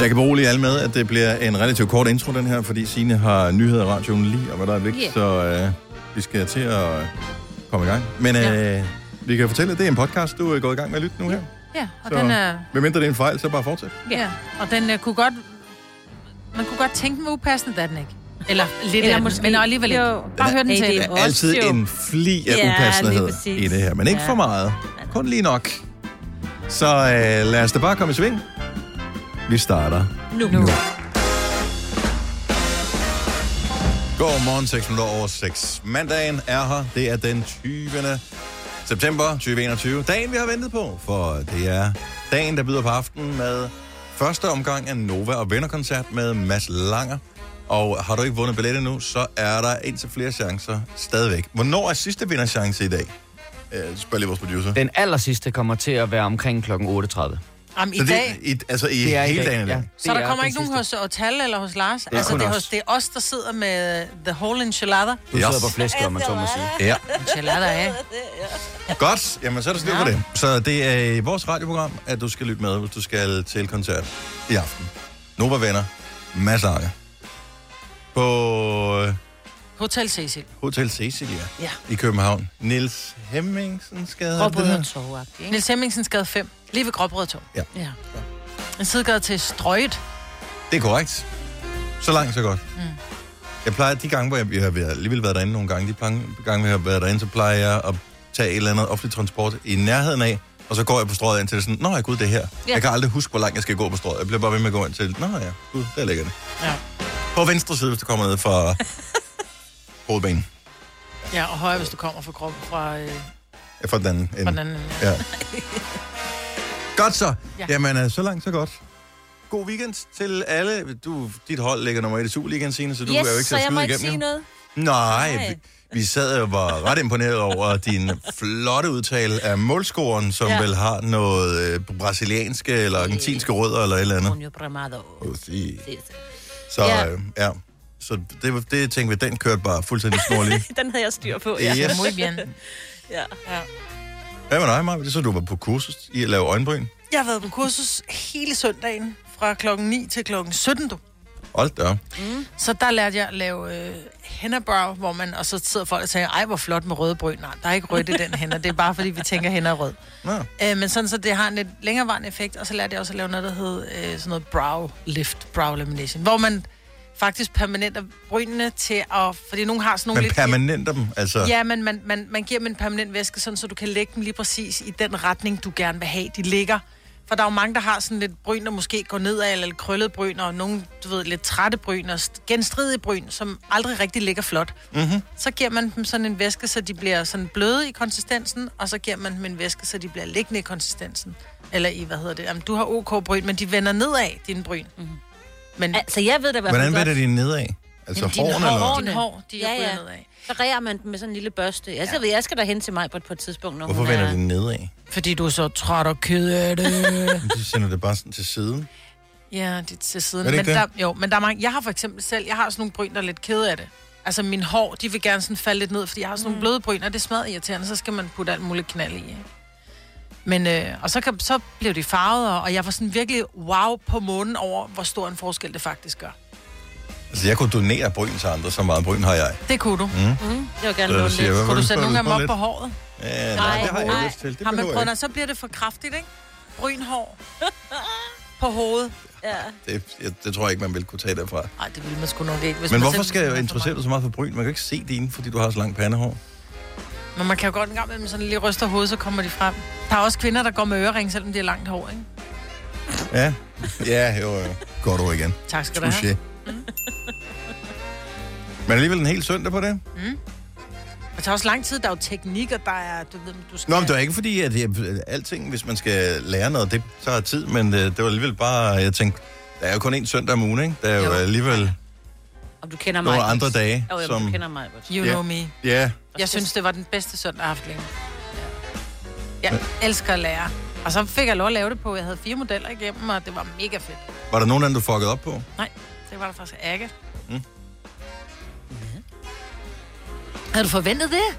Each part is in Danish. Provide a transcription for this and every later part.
Jeg kan berolige alle med, at det bliver en relativt kort intro, den her, fordi Signe har nyheder i radioen lige om et øjeblik, Yeah. så øh, vi skal til at komme i gang. Men øh, Ja. vi kan fortælle, at det er en podcast, du er gået i gang med at lytte nu her. Ja, og Så- den er... Medmindre det er en fejl, så bare fortsæt. Ja, og den uh, kunne godt... Man kunne godt tænke mig upassende, da den ikke. Eller lidt Eller måske- men alligevel ikke. Bare hør den til. det Der er altid en fli af Ja, upassenhed i det her, men ikke Ja. for meget. Kun lige nok. Så øh, lad os da bare komme i sving. Vi starter Nu. Nu. Godmorgen, 6 minutter over 6. Mandagen er her. Det er den 20. september 2021. Dagen, vi har ventet på, for det er dagen, der byder på aftenen med første omgang af Nova og Venner-koncert med Mads Langer. Og har du ikke vundet billet endnu, så er der indtil flere chancer stadigvæk. Hvornår er sidste vinderchance i dag? Øh, spørger lige vores producer. Den aller sidste kommer til at være omkring kl. 8.30. Jamen, i Så dag... det, i, altså i Det er i hele dag, dagen i dag? ja. Så der Det er kommer ikke nogen hos sidste. Otal eller hos Lars? er altså, det er, os. hos, det er os, der sidder med the whole enchilada. Du Yes. sidder på flæsket, om man så må sige. Ja. Enchilada af. Godt, jamen så er der styr på Ja. det. Så det er i vores radioprogram, at du skal lytte med, hvis du skal til koncert i aften. Nova Venner, Mads Langer. På øh, Hotel Cecil. Hotel Cecilia Ja. i København. Nils Hemmingsens gade. Gråbrød ikke? Niels Hemmingsens gade 5. Lige ved Gråbrød Torv. Ja. Ja. En sidegade til Strøget. Det er korrekt. Så langt, så godt. Mm. Jeg plejer, de gange, hvor jeg, jeg har været- alligevel været derinde nogle gange, de gange, gange, jeg har været derinde, så plejer jeg at tage et eller andet offentlig transport i nærheden af, og så går jeg på strøget ind til det sådan, nå ja, gud, det er her. Ja. Jeg kan aldrig huske, hvor langt jeg skal gå på strøget. Jeg bliver bare ved med at gå ind til, nå ja, gud, der ligger det. Ja. På venstre side, hvis du kommer ned fra hovedbanen. Ja, og højre, hvis du kommer fra Gråbrød fra, øh, Ja, Fra den anden fra ende. den anden. ende, Ja. Ja. Godt så. Ja. Ja. Jamen, øh, så langt, så godt. God weekend til alle. Du, dit hold ligger nummer et i Superligaen, Signe, så du yes, er jo ikke så jeg må ikke sige jo. noget. Nej, Nej. vi, vi sad og var ret imponeret over din flotte udtale af målscoren, som ja. Vel har noget øh, brasilianske eller argentinske rødder eller et eller andet. Junio Bramado. Præcis. Det- Så Ja. øh, ja, så det, det tænkte vi, den kørte bare fuldstændig snorlig. Den havde jeg styr på, Ja. ja. Yes. Muy bien. ja. Ja. Hvad med dig, Maja? Det så, du var på kursus i at lave øjenbryn. Jeg har været på kursus hele søndagen, fra klokken 9 til klokken 17, du. Hold da. op. Så der lærte jeg at lave øh, hvor man, og så sidder folk og tænker, ej, hvor flot med røde bryn. Nej, der er ikke rødt i den hænder, det er bare fordi, vi tænker, hænder er rød. Nå. Øh, men sådan, så det har en lidt længerevarende effekt, og så lærte jeg også at lave noget, der hed øh, sådan noget brow lift, brow lamination, hvor man faktisk permanenter brynene til at, fordi nogen har sådan nogle Men lidt... permanenter dem, altså... Ja, men man, man, man giver dem en permanent væske, sådan, så du kan lægge dem lige præcis i den retning, du gerne vil have, de ligger. For der er jo mange, der har sådan lidt bryn, der måske går nedad, eller lidt krøllet bryn, og nogle, du ved, lidt trætte bryn, og st- genstridige bryn, som aldrig rigtig ligger flot. Mm-hmm. Så giver man dem sådan en væske, så de bliver sådan bløde i konsistensen, og så giver man dem en væske, så de bliver liggende i konsistensen. Eller i, hvad hedder det? Jamen, du har OK bryn, men de vender nedad, dine bryn. Mm-hmm. Men Altså, jeg ved da fald Hvordan vender de nedad? Altså Jamen, hårene, hår, eller? dine hår, de er Ja, ja, ja. nedad. Så rærer man dem med sådan en lille børste. Altså, jeg ved, jeg skal da hen til mig på et, på et tidspunkt, når Hvorfor hun vender er... de nedad? Fordi du er så træt og ked af det. Men De sender det bare sådan til siden. Ja, det er til siden. Er det men ikke der, jo, men der er mange, jeg har for eksempel selv, jeg har sådan nogle bryn, der er lidt kede af det. Altså mine hår, de vil gerne sådan falde lidt ned, fordi jeg har sådan nogle bløde bryn, og det er smadret irriterende, så skal man putte alt muligt knald i. Ikke? Men, øh, og så, kan, så blev de farvet, og- jeg var sådan virkelig wow på månen over, hvor stor en forskel det faktisk gør. Altså, jeg kunne donere bryn til andre, så meget bryn har jeg. Det kunne du. Mm. Mm, jeg vil gerne låne jeg, lidt. Kunne du sætte nogle af dem op lidt? på håret? Ja, nej, Nej, det har jeg nej. ikke lyst til. Det Har man prøvet, det, så bliver det for kraftigt, ikke? Brynhår. på hovedet. Ja. ikke. Det, jeg, det tror jeg ikke, man vil kunne tage derfra. Nej, det ville man sgu nok ikke. Hvis Men hvorfor skal jeg interessere dig så meget for bryn? Man kan ikke se dine, fordi du har så langt pandehår. Men man kan jo godt en gang med sådan lige ryster hovedet, så kommer de frem. Der er også kvinder, der går med ørering, selvom de har langt hår, ikke? Ja, ja jo, jo. Godt ord igen. Tak skal du have. Touché. Men alligevel en hel søndag på det? Det tager også lang tid. Der er jo teknik, og der er, du ved, du skal... Nå, men det er ikke fordi, at jeg, alting, hvis man skal lære noget, det tager tid, men det, det var alligevel bare, jeg tænkte, der er jo kun én søndag om ugen, ikke? Der er jo, Jo. alligevel Om du kender mig. nogle andre dage, Jo, jo, som... du kender mig. You Ja. know me. Ja, Jeg synes, det var den bedste søndag, længe. Jeg elsker at lære. Og så fik jeg lov at lave det på. Jeg havde fire modeller igennem, og det var mega fedt. var der nogen af dem, du fuckede op på? Nej, det var der faktisk ikke. Mm. Havde du forventet det?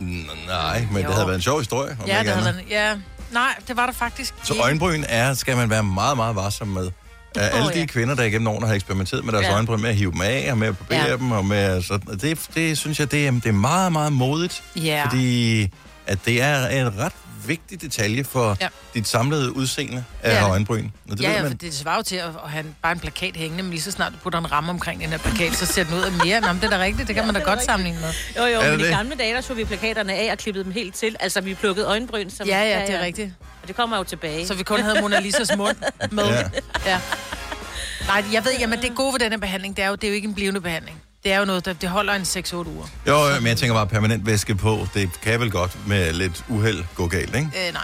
N- nej, men Jo. det havde været en sjov historie. Om Ja, det havde været, ja. Nej, det var der faktisk Så ikke. øjenbryn er, skal man være meget, meget varsom med. Uh, alle de kvinder, der igennem årene har eksperimenteret med deres Ja. øjenbryn, med at hive dem af, og med at barbere Ja. dem, og med sådan, det, det synes jeg, det er, det er meget, meget modigt. Ja. Fordi at det er en ret vigtig detalje for ja. Ja. dit samlede udseende af er ja, det. øjenbryn. Og det Ja, ved ja, man. for det svarer jo til at, have en, bare en plakat hængende, men lige så snart du putter en ramme omkring den her plakat, så ser den ud af mere. Nå, men det er da rigtigt, det kan man da godt sammenligne med. Jo, jo, Er men det i gamle dage, der tog vi plakaterne af og klippede dem helt til. Altså, vi plukkede øjenbryn. Som, Ja, ja, det er rigtigt. Og det kommer jo tilbage. Så vi kun havde Mona Lisas mund med. Ja. Ja. ja. Nej, jeg ved, jamen det gode ved denne behandling, det er jo, det er jo ikke en blivende behandling. Det er jo noget, der det holder en 6-8 uger. Jo, men jeg tænker bare permanent væske på. Det kan vel godt med lidt uheld gå galt, ikke? Øh, nej.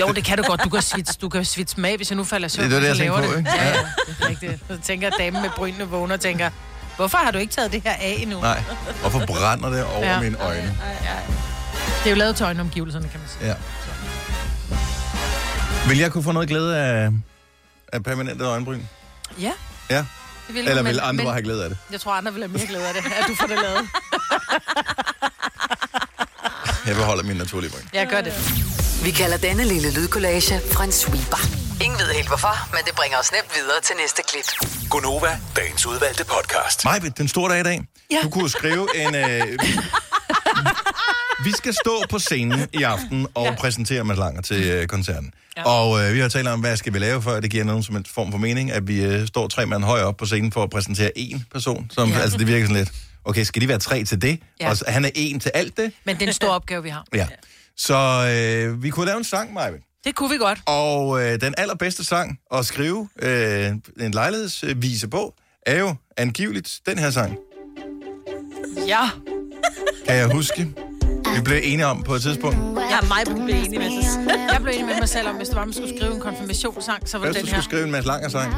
Jo, det kan du godt. Du kan svitse, du kan svitse med, hvis jeg nu falder søvn, Det er det, så jeg laver tænker på, det. ikke? Ja, ja, det er rigtigt. Så tænker damen med brynene vågner og tænker, hvorfor har du ikke taget det her af endnu? Nej. Hvorfor brænder det over ja. Ja. mine øjne? Det er jo lavet til øjenomgivelserne, kan man sige. Ja. Vil jeg kunne få noget glæde af, af permanente øjenbryn? Ja, Ja. Det vil Eller men- vil andre men have glæde af det? Jeg tror, andre vil have mere glæde af det, at du får det lavet. Jeg beholder min naturlige bryn. Jeg gør det. Vi kalder denne lille lydkollage Frans sweeper. Ingen ved helt hvorfor, men det bringer os nemt videre til næste klip. Gunova, dagens udvalgte podcast. Maj, den store dag i dag. Ja. Du kunne skrive en... Øh, vi, skal stå på scenen i aften og ja. præsentere Mads Langer til øh, koncerten. Ja. Og øh, vi har talt om, hvad skal vi lave, før det giver nogen som en form for mening, at vi øh, står tre mand højere op på scenen for at præsentere én person. Som, ja. Altså, det virker sådan lidt... Okay, skal de være tre til det? Ja. Og så, han er en til alt det? Men det er en stor opgave, vi har. Ja. Så øh, vi kunne lave en sang, Maja. Det kunne vi godt. Og øh, den allerbedste sang at skrive øh, en lejlighedsvise på, er jo angiveligt den her sang. Ja. Kan jeg huske? Vi blev enige om på et tidspunkt. Jeg er meget på enig med sig. Jeg blev enig med mig selv om, hvis det var, man skulle skrive en konfirmationssang, så var Hvis det du den skulle her. skrive en Mads Langer sang.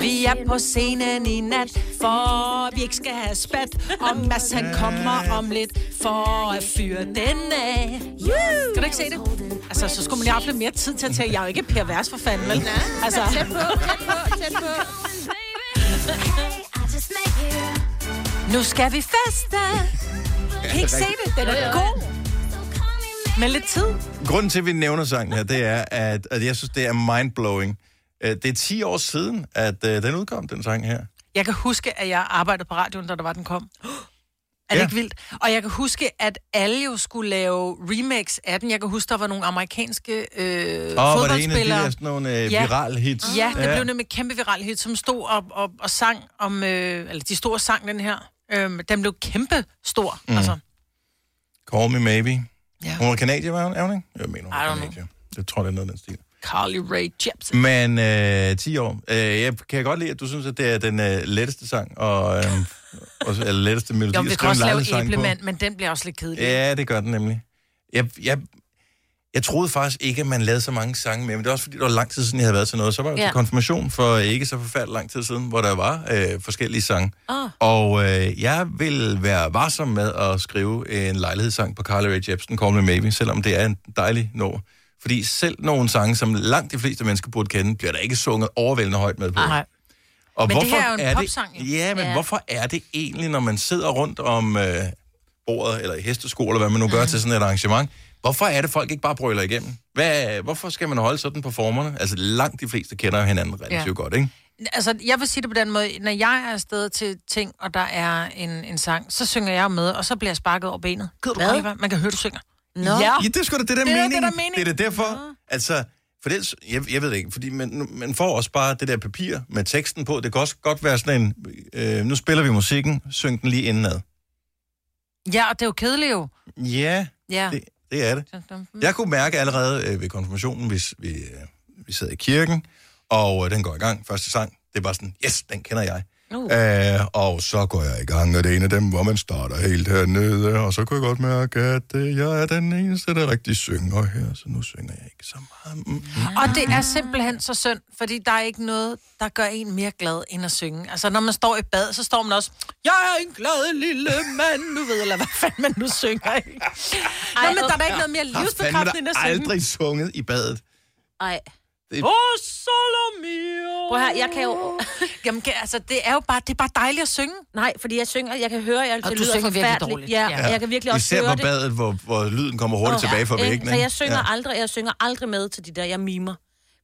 Vi er på scenen i nat, for vi ikke skal have spat. Og Mads han kommer om lidt, for at fyre den af. Kan du ikke se det? Altså, så skulle man lige have lidt mere tid til at tage. Jeg er jo ikke Per Vers for fanden, vel? Altså, Tæt på, tæt på, tæt på. nu skal vi feste. Kan I ikke se det? Den er god. Med lidt tid. Grunden til, at vi nævner sangen her, det er, at, at jeg synes, det er mindblowing. Øh, Det er 10 år siden, at uh, den udkom, den sang her. Jeg kan huske, at jeg arbejdede på radioen, da der var, den kom. Er det Ja. ikke vildt? Og jeg kan huske, at alle jo skulle lave remix af den. Jeg kan huske, der var nogle amerikanske øh, Og var det en af de fodboldspillere. der sådan nogle øh, Ja. viral hits? Ja, det blev nemlig kæmpe viral hit, som stod op og, og sang om... Øh, eller de store sang, den her. Øh, den blev kæmpe stor. Mm. Altså, Call Me Maybe. Ja. Hun var kanadier, var hun? Er hun ikke? Jeg mener, hun know. kanadier. Jeg tror, det er noget af den stil. Carly Rae Jepsen. Men øh, 10 år. Øh, jeg kan godt lide, at du synes, at det er den øh, letteste sang, og, øh, og eller letteste melodi Jo, vi kan også lave æblemand, men den bliver også lidt kedelig. Ja, det gør den nemlig. Jeg, jeg, jeg troede faktisk ikke, at man lavede så mange sange med, men det er også fordi, det var lang tid siden, jeg havde været til noget. Så var jeg ja. Til konfirmation for ikke så forfærdelig lang tid siden, hvor der var øh, forskellige sange. Åh. Og øh, jeg vil være varsom med at skrive en lejlighedssang på Carly Rae Jepsen, Call Me Maybe, selvom det er en dejlig nummer. Fordi selv nogle sange, som langt de fleste mennesker burde kende, bliver der ikke sunget overvældende højt med på. Nej. Og Men det her er jo en popsang, jo. Det, ja, men ja. Hvorfor er det egentlig, når man sidder rundt om øh, bordet, eller i hestesko, eller hvad man nu gør til sådan et arrangement, hvorfor er det, folk ikke bare brøler igennem? Hvad, hvorfor skal man holde sådan på formerne? Altså, langt de fleste kender jo hinanden relativt Ja. godt, ikke? Altså, jeg vil sige det på den måde. Når jeg er afsted til ting, og der er en, en sang, så synger jeg med, og så bliver jeg sparket over benet. Gider du Hvad? Man kan høre, du synger. Nå. Ja. Ja, det er sgu da det, der er Det er meningen. det, der er meningen. Det er det derfor. Altså, for det, jeg, jeg ved det ikke, fordi man, man får også bare det der papir med teksten på. Det kan også godt være sådan en, øh, nu spiller vi musikken, syng den lige indenad. Ja, og det er jo kedeligt jo. Ja, Ja. det, det er det. Jeg kunne mærke allerede øh, ved konfirmationen, hvis vi, øh, vi sad i kirken, og øh, den går i gang, første sang, det er bare sådan, yes, den kender jeg. Uh. Øh, og så går jeg i gang, og det er en af dem, hvor man starter helt hernede, og så kunne jeg godt mærke, at øh, jeg er den eneste, der rigtig synger her, så nu synger jeg ikke så meget. Mm. Og det er simpelthen så synd, fordi der er ikke noget, der gør en mere glad, end at synge. Altså, når man står i bad, så står man også, jeg er en glad lille mand, nu ved, eller hvad fanden man nu synger, ikke? Nå, men der er da ikke noget mere livsbekræftende end at synge. aldrig sunget i badet. Ej. Det- Åh, solo mio. Prøv her, jeg kan jo... Jamen, kan- altså, det er jo bare, det er bare dejligt at synge. Nej, fordi jeg synger, jeg kan høre, jeg, Og det du lyder synger virkelig forfærdeligt. dårligt. Ja, Ja. ja. jeg kan virkelig også Især høre på det. badet, hvor, hvor lyden kommer hurtigt tilbage fra ikke? væggen. Så jeg synger, Ja. aldrig, jeg synger aldrig med til de der, jeg mimer.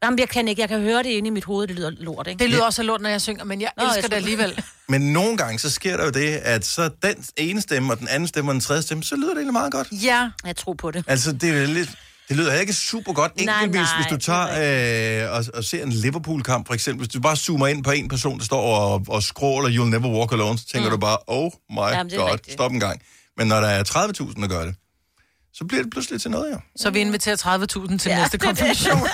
Jamen, jeg kan ikke. Jeg kan høre det inde i mit hoved, det lyder lort, ikke? Det lyder også af lort, når jeg synger, men jeg Nå, jeg elsker det tror- alligevel. Men nogle gange, så sker der jo det, at så den ene stemme, og den anden stemme, og den tredje stemme, så lyder det egentlig meget godt. Ja, Jeg tror på det. Altså, det er lidt... Det lyder ikke super godt Nej, enkeltvis, nej, hvis du er tager øh, og, og ser en Liverpool-kamp, for eksempel. Hvis du bare zoomer ind på en person, der står og, og skråler You'll Never Walk Alone, så tænker mm. du bare, oh my Jamen, god, rigtigt. stop en gang. Men når der er 30.000, der gør det, så bliver det pludselig til noget, ja. så vi inviterer 30.000 til Ja, næste konfirmation.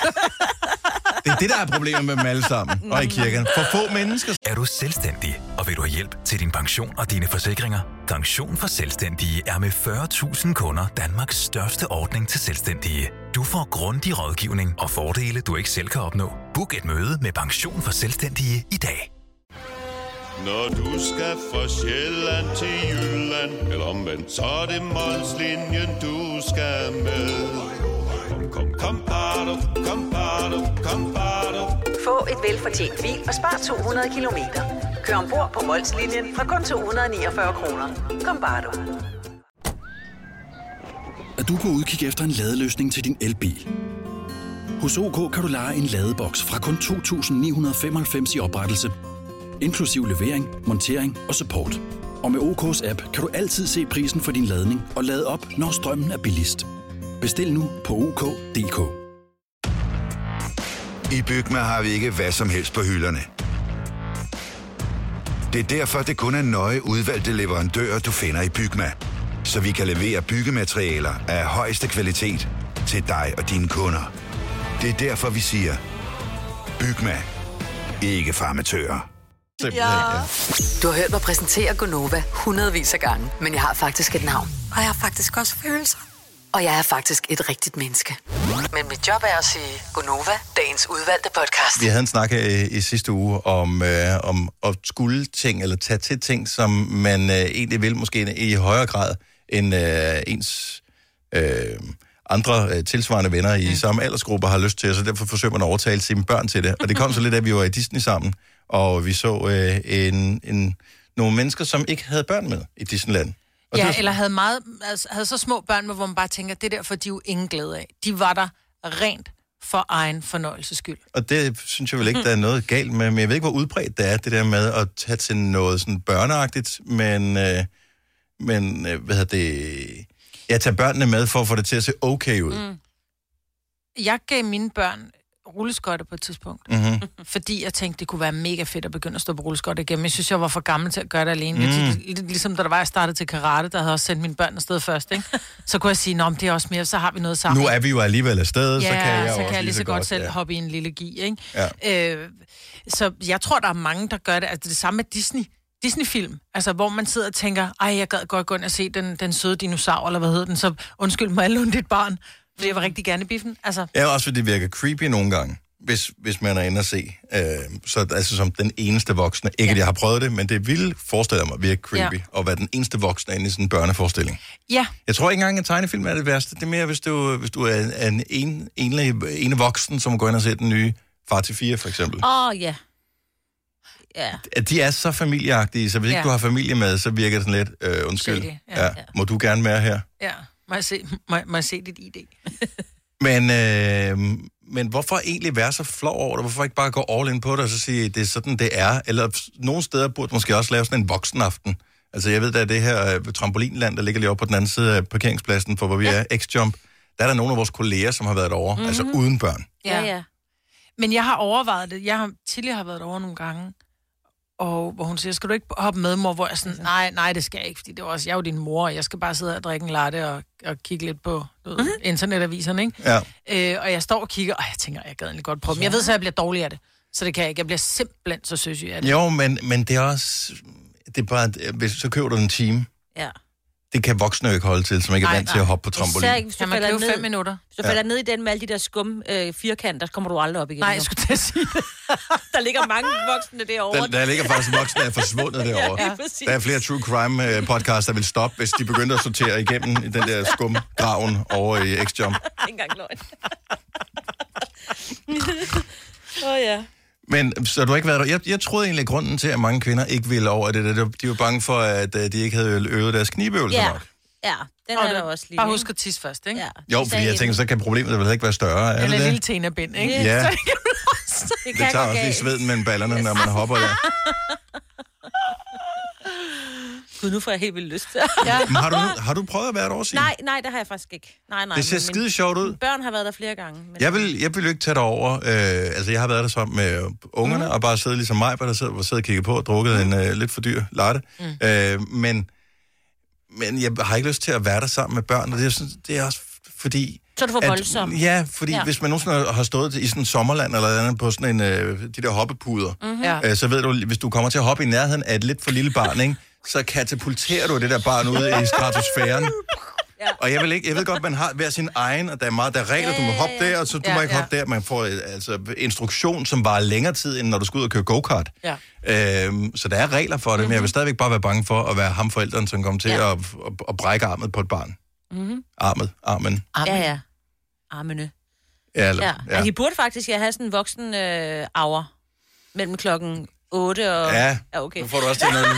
Det er det, der er problemet med dem alle sammen, og i kirken. For få mennesker. Er du selvstændig, og vil du have hjælp til din pension og dine forsikringer? Pension for Selvstændige er med 40.000 kunder Danmarks største ordning til selvstændige. Du får grundig rådgivning og fordele, du ikke selv kan opnå. Book et møde med Pension for Selvstændige i dag. Når du skal fra Sjælland til Jylland Eller omvendt, så er det Molslinjen, du skal med Kom, kom, bado, kom, bado, kom, bado. Få et velfortjent bil og spar 200 kilometer. Kør ombord på Molslinjen fra kun 249 kroner. Kom bare du. Er du på udkig efter en ladeløsning til din elbil? Hos OK kan du lege en ladeboks fra kun 2.995 i oprettelse, inklusiv levering, montering og support. Og med OK's app kan du altid se prisen for din ladning og lade op, når strømmen er billigst. Bestil nu på OK.dk. I Bygma har vi ikke hvad som helst på hylderne. Det er derfor, det kun er nøje udvalgte leverandører, du finder i Bygma. Så vi kan levere byggematerialer af højeste kvalitet til dig og dine kunder. Det er derfor, vi siger, Bygma. Ikke farmatører. Ja. Du har hørt mig præsentere Gonova hundredvis af gange, men jeg har faktisk et navn. Og jeg har faktisk også følelser. Og jeg er faktisk et rigtigt menneske. Men mit job er at sige Gonova, dagens udvalgte podcast. Vi havde en snak øh, i sidste uge om, øh, om at skulle ting, eller tage til ting, som man øh, egentlig vil, måske i højere grad, end øh, ens øh, andre øh, tilsvarende venner i mm. samme aldersgruppe har lyst til, så derfor forsøger man at overtale sine børn til det. Og det kom så lidt, at vi var i Disney sammen, og vi så øh, en, en, nogle mennesker, som ikke havde børn med i Disneyland. Og Ja, var- eller havde, meget, altså, havde så små børn med, hvor man bare tænker, det der får de jo ingen glæde af. De var der rent for egen fornøjelses skyld. Og det synes jeg vel ikke, der er noget galt med. Men jeg ved ikke, hvor udbredt det er, det der med at tage til noget sådan børneagtigt, men, øh, men øh, hvad hedder det... Jeg tager børnene med for at få det til at se okay ud. Mm. Jeg gav mine børn rulleskøjter på et tidspunkt. Mm-hmm. Fordi jeg tænkte, det kunne være mega fedt at begynde at stå på rulleskøjter igen. Men jeg synes, jeg var for gammel til at gøre det alene. Mm. Jeg, lidt ligesom da der var, jeg startede til karate, der havde også sendt mine børn afsted først, ikke? Så kunne jeg sige, men det er også mere, så har vi noget sammen. Nu er vi jo alligevel afsted, ja, så kan jeg så også kan jeg lige så godt, selv ja. hoppe i en lille gi, ikke? Ja. Øh, så jeg tror, der er mange, der gør det. Altså det samme med Disney. Disney-film, altså hvor man sidder og tænker, ej, jeg gad godt gå ind og se den, den søde dinosaur, eller hvad hedder den, så undskyld mig, låne dit barn, fordi jeg var rigtig gerne i biffen. Altså, Ja, også fordi det virker creepy nogle gange, hvis, hvis man er inde og se. Øh, så altså som den eneste voksne. Ikke, ja. at jeg har prøvet det, men det vil forestille mig virke creepy, ja. at være den eneste voksne inde i sådan en børneforestilling. ja, Jeg tror ikke engang, at tegnefilm er det værste. Det er mere, hvis du, hvis du er en, en, en, en voksen, som går ind og ser den nye Far til 4, for eksempel. Åh, oh, ja. Ja. At de er så familieagtige, så hvis ikke Ja. du har familie med, så virker det sådan lidt, øh, undskyld, ja. ja. Ja, må du gerne være her? ja. Må jeg se, må, må jeg se dit ID? Men, øh, men hvorfor egentlig være så flov over det? Hvorfor ikke bare gå all in på det og så sige, det er sådan, det er? Eller nogle steder burde måske også lave sådan en voksenaften. Altså jeg ved, der er det her øh, trampolinland, der ligger lige oppe på den anden side af parkeringspladsen, for hvor vi ja. er, X-Jump. Der er der nogle af vores kolleger, som har været derovre, mm-hmm. altså uden børn. Ja, ja. Men jeg har overvejet det. Jeg har tidligere har været over nogle gange, og hvor hun siger, skal du ikke hoppe med, mor? Hvor jeg sådan, nej, nej, det skal jeg ikke, fordi det er også, jeg er jo din mor, og jeg skal bare sidde og drikke en latte og, og kigge lidt på du ved, internetaviserne, ikke? Ja. Øh, og jeg står og kigger, og jeg tænker, jeg gad egentlig godt prøve. Men jeg ved så, at jeg bliver dårlig af det. Så det kan jeg ikke. Jeg bliver simpelthen så søsyg af det. Jo, men, men det er også... Det er bare, hvis, så køber du en time. ja. Det kan voksne jo ikke holde til, som ikke er Nej, vant til nej. at hoppe på trampolin. Især ikke, hvis du man falder købe fem ned. minutter? Hvis du falder ned i den med alle de der skum øh, firkanter, så kommer du aldrig op igen. Nej, jeg skulle til at sige det. Der ligger mange voksne derovre. Der, der ligger faktisk voksne, der er forsvundet derovre. Ja. Der er flere true crime øh, podcasts, der vil stoppe, hvis de begynder at sortere igennem i den der skumgraven over i X-Jump. Det ikke engang løgn. Åh oh, ja. Men så du har ikke været der. Jeg, jeg troede egentlig, at grunden til, at mange kvinder ikke ville over det, det, det de var bange for, at øh, de ikke havde øvet deres knibeøvelser Ja. nok. Ja, den Og er der også lige. Bare husk at tisse først, ikke? Ja. Jo, fordi jeg tænker, så kan problemet vel ikke være større. Er Eller en lille tenabind, ikke? Ja. Det kan. Det tager også lige sveden mellem ballerne, når man hopper der. Gud, nu får jeg helt vildt lyst til. Ja. Men har, du, har du prøvet at være der over, Signe? nej, nej, det har jeg faktisk ikke. Nej, nej. Det ser skide sjovt ud. Børn har været der flere gange. Men... Jeg vil, jeg vil jo ikke tage det over. Øh, altså, jeg har været der sammen med ungerne, mm. og bare siddet ligesom mig, der sidder, sidder og kigger på og drukket en øh, lidt for dyr latte. Mm. Øh, men, men jeg har ikke lyst til at være der sammen med børn, og det er, sådan, det er også fordi... Så er du for at- voldsom. Ja, fordi ja. Hvis man nogensinde har stået i sådan en sommerland eller andet på sådan en, øh, de der hoppepuder, mm-hmm. Øh, så ved du, hvis du kommer til at hoppe i nærheden af et lidt for lille barn, ikke, så katapulterer du det der barn ud i stratosfæren. Ja. Og jeg, vil ikke, jeg ved godt, man har hver sin egen, og der er meget, der er regler, du må hoppe der, og så du Ja, må ikke ja. hoppe der. Man får øh, altså instruktion, som varer længere tid, end når du skal ud og køre go-kart. Ja. Øhm, så der er regler for det, mm-hmm. men jeg vil stadigvæk bare være bange for at være ham forældren, som kommer til ja. At, at, at brække armet på et barn. Mm-hmm. Armet, armen. Ja, ja. Armene. Ja, eller, Ja. ja. ja. de burde faktisk ja, have sådan en voksen øh, hour mellem klokken 8 og... ja. ja okay. Nu får du også til noget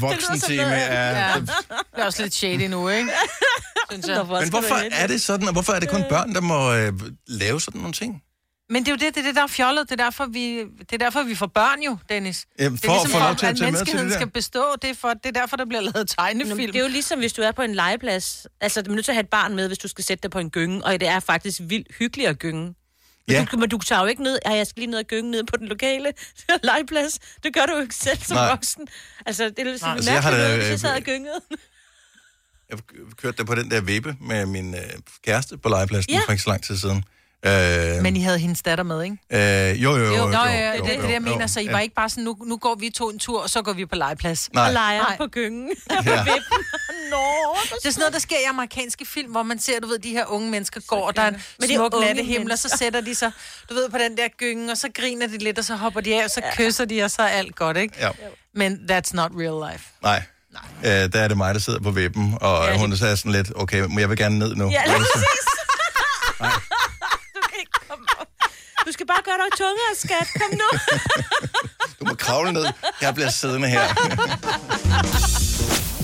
voksen time. noget, Ja. Ja. Det er også lidt shady nu, ikke? Synes jeg. Hvorfor Men hvorfor er det sådan, og hvorfor er det kun børn, der må øh, lave sådan nogle ting? Men det er jo det, det er det, der er fjollet. Det er derfor, vi, det er derfor, vi får børn jo, Dennis. Jamen, det er for at ligesom få lov til at at tage med til menneskeheden det der. skal bestå. Det er, for, det er derfor, der bliver lavet Nå, tegnefilm. men Det er jo ligesom, hvis du er på en legeplads. Altså, du er nødt til at have et barn med, hvis du skal sætte dig på en gynge. Og det er faktisk vildt hyggeligt at gynge. Ja. du, men du tager jo ikke ned, at jeg skal lige ned og gynge ned på den lokale legeplads. Det gør du jo ikke selv som Nej. voksen. Altså, det er lidt sådan Altså, jeg har da, jeg sad øh, og gyngede. Jeg kørte der på den der vippe med min øh, kæreste på legepladsen Ja. for ikke så lang tid siden. Øh, Men I havde hendes datter med, ikke? øh, jo, jo, jo. Jo, jo, Nå, jo, ja, jo, det er det, jo, jeg mener. jo. Så I var ikke bare sådan, nu, nu går vi to en tur, og så går vi på legeplads. Nej. Og leger Nej. på gyngen. Ja. Nå, Det er sådan noget, der sker i amerikanske film, hvor man ser, du ved, de her unge mennesker går, og der er en Men er smuk nattehimmel, og så sætter de sig, du ved, på den der gynge, og så griner de lidt, og så hopper de af, og så kysser de, og så er alt godt, ikke? Ja. Men that's not real life. Nej. Øh, der er det mig, der sidder på vippen, og Ja, ja, hun sagde sådan lidt, okay, men jeg vil gerne ned nu. Ja, lige præcis. Du kan ikke komme op. Du skal bare gøre dig tungere, skat. Kom nu. Du må kravle ned. Jeg bliver siddende her.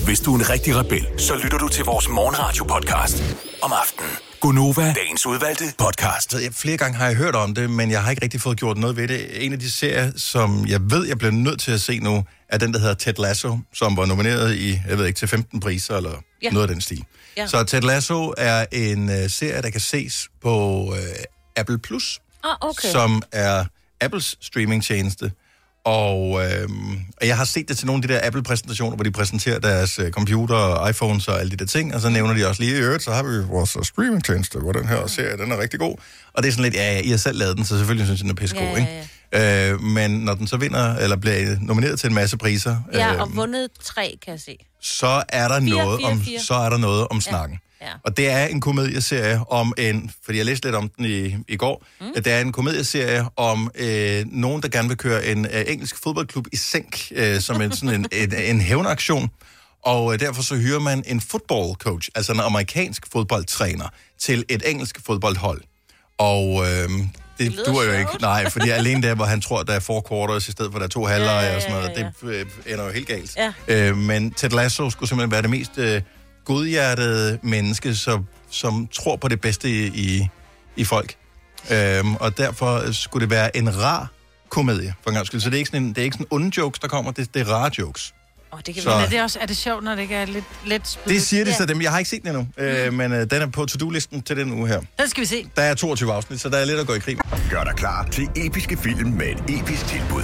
Hvis du er en rigtig rebel, så lytter du til vores morgenradio-podcast om aftenen. Gunova, dagens udvalgte podcast. Jeg, flere gange har jeg hørt om det, men jeg har ikke rigtig fået gjort noget ved det. En af de serier, som jeg ved, jeg bliver nødt til at se nu, er den, der hedder Ted Lasso, som var nomineret i, jeg ved ikke, til 15 priser eller ja. Noget af den stil. Ja. Så Ted Lasso er en uh, serie, der kan ses på uh, Apple Plus, Ah, okay. som er Apples streamingtjeneste. Og øh, og jeg har set det til nogle af de der Apple-præsentationer, hvor de præsenterer deres øh, computer og iPhones og alle de der ting, og så nævner de også lige, i øvrigt, så har vi vores øh, streamingtjeneste, hvor den her serie, den er rigtig god. Og det er sådan lidt, ja, ja, I har selv lavet den, så selvfølgelig synes jeg, den er pissegod, Ja, ikke? ja, Øh, men når den så vinder, eller bliver nomineret til en masse priser, Ja, øh, og vundet tre, kan jeg se. så er der Fire, noget fire, om fire. så er der noget om snakken. ja. Og det er en komedieserie om en, fordi jeg læste lidt om den i, i går, mm. det er en komedieserie om øh, nogen, der gerne vil køre en øh, engelsk fodboldklub i sænk, øh, som en, sådan en, en, en hævnaktion. Og øh, derfor så hyrer man en football coach, altså en amerikansk fodboldtræner, til et engelsk fodboldhold. Og øh, det, det duer jo ikke. Nej, fordi alene der, hvor han tror, der er four quarters, i stedet for der er to halvleje Ja, ja, og sådan noget, ja, ja. det øh, ender jo helt galt. Ja. Øh, men Ted Lasso skulle simpelthen være det mest øh, godhjertede menneske, som, som tror på det bedste i, i, i folk. Øhm, og derfor skulle det være en rar komedie, for en gang skyld. Så det er ikke sådan, en, det er ikke sådan onde jokes, der kommer, det, det er rare jokes. Oh, det kan Så-. Men er det, også, er det sjovt, når det ikke er lidt, lidt spydigt? Det siger de Ja. så dem. Jeg har ikke set den endnu, øh, men øh, den er på to-do-listen til den uge her. Den skal vi se. Der er 22 afsnit, så der er lidt at gå i krig. Gør dig klar til episke film med et episk tilbud.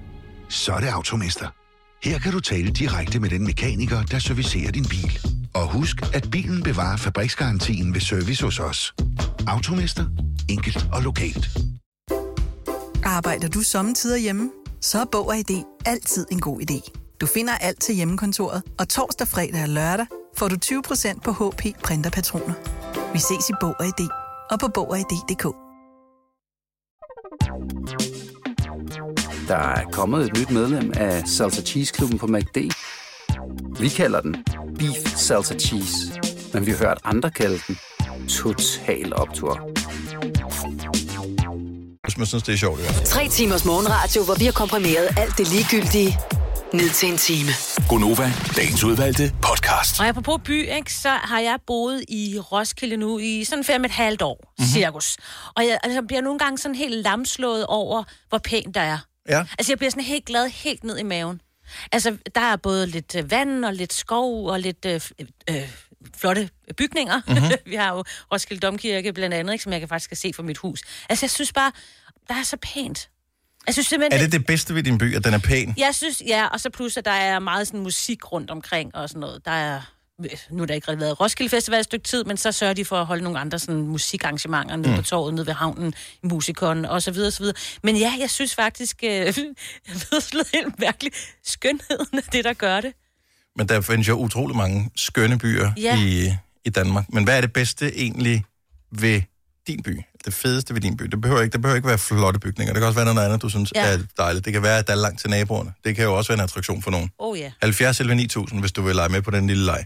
Så er det Automester. Her kan du tale direkte med den mekaniker, der servicerer din bil. Og husk, at bilen bevarer fabriksgarantien ved service hos os. Automester. Enkelt og lokalt. Arbejder du sommetider hjemme? Så er Bog og ID altid en god idé. Du finder alt til hjemmekontoret, og torsdag, fredag og lørdag får du 20% på HP printerpatroner. Vi ses i Bog og ID og på Bog og ID.dk. Der er kommet et nyt medlem af Salsa Cheese Klubben på MACD. Vi kalder den Beef Salsa Cheese, men vi har hørt andre kalde den Total Optor. Hvis man synes, det er sjovt, fald. Tre timers morgenradio, hvor vi har komprimeret alt det ligegyldige ned til en time. Gonova, dagens udvalgte podcast. Og apropos by, ikke, så har jeg boet i Roskilde nu i sådan fem et halvt år, Mhm. mm-hmm. cirkus. Og jeg altså, bliver nogle gange sådan helt lamslået over, hvor pænt der er. Ja. Altså, jeg bliver sådan helt glad, helt ned i maven. Altså, der er både lidt øh, vand og lidt skov og lidt øh, øh, flotte bygninger. Mhm. Mm-hmm. Vi har jo Roskilde Domkirke blandt andet, ikke, som jeg kan faktisk se fra mit hus. Altså, jeg synes bare, der er så pænt. Jeg synes simpelthen... Er det det bedste ved din by, at den er pæn? Jeg synes, ja, og så plus, at der er meget sådan musik rundt omkring og sådan noget. Der er, nu er der ikke været Roskilde Festival et stykke tid, men så sørger de for at holde nogle andre sådan musikarrangementer nede Mm. på torvet, nede ved havnen, i musikon og så videre, så videre. Men ja, jeg synes faktisk, øh, jeg ved helt mærkeligt, skønheden af det, der gør det. Men der findes jo utrolig mange skønne byer Ja. i, i Danmark. Men hvad er det bedste egentlig ved din by? Det fedeste ved din by? Det behøver ikke, det behøver ikke være flotte bygninger. Det kan også være noget andet, du synes Ja. er dejligt. Det kan være, at der er langt til naboerne. Det kan jo også være en attraktion for nogen. Oh ja. 70 eller 9000, hvis du vil lege med på den lille leg.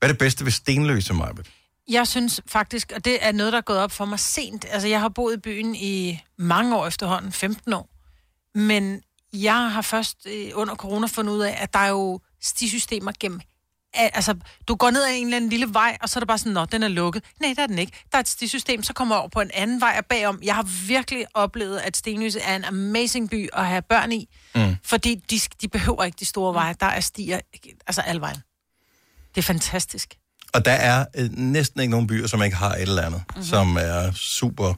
Hvad er det bedste ved Stenløse, Majbet? Jeg synes faktisk, og det er noget, der er gået op for mig sent. Altså, jeg har boet i byen i mange år efterhånden, 15 år. Men jeg har først øh, under corona fundet ud af, at der er jo stisystemer gennem al- Altså, du går ned ad en eller anden lille vej, og så er det bare sådan, nå, den er lukket. Nej, der er den ikke. Der er et stisystem, så kommer jeg over på en anden vej og bagom. Jeg har virkelig oplevet, at Stenløse er en amazing by at have børn i. Mm. Fordi de, de behøver ikke de store veje. Der er stier, altså alle vejen. Det er fantastisk. Og der er øh, næsten ikke nogen byer, som ikke har et eller andet, mm-hmm. som er super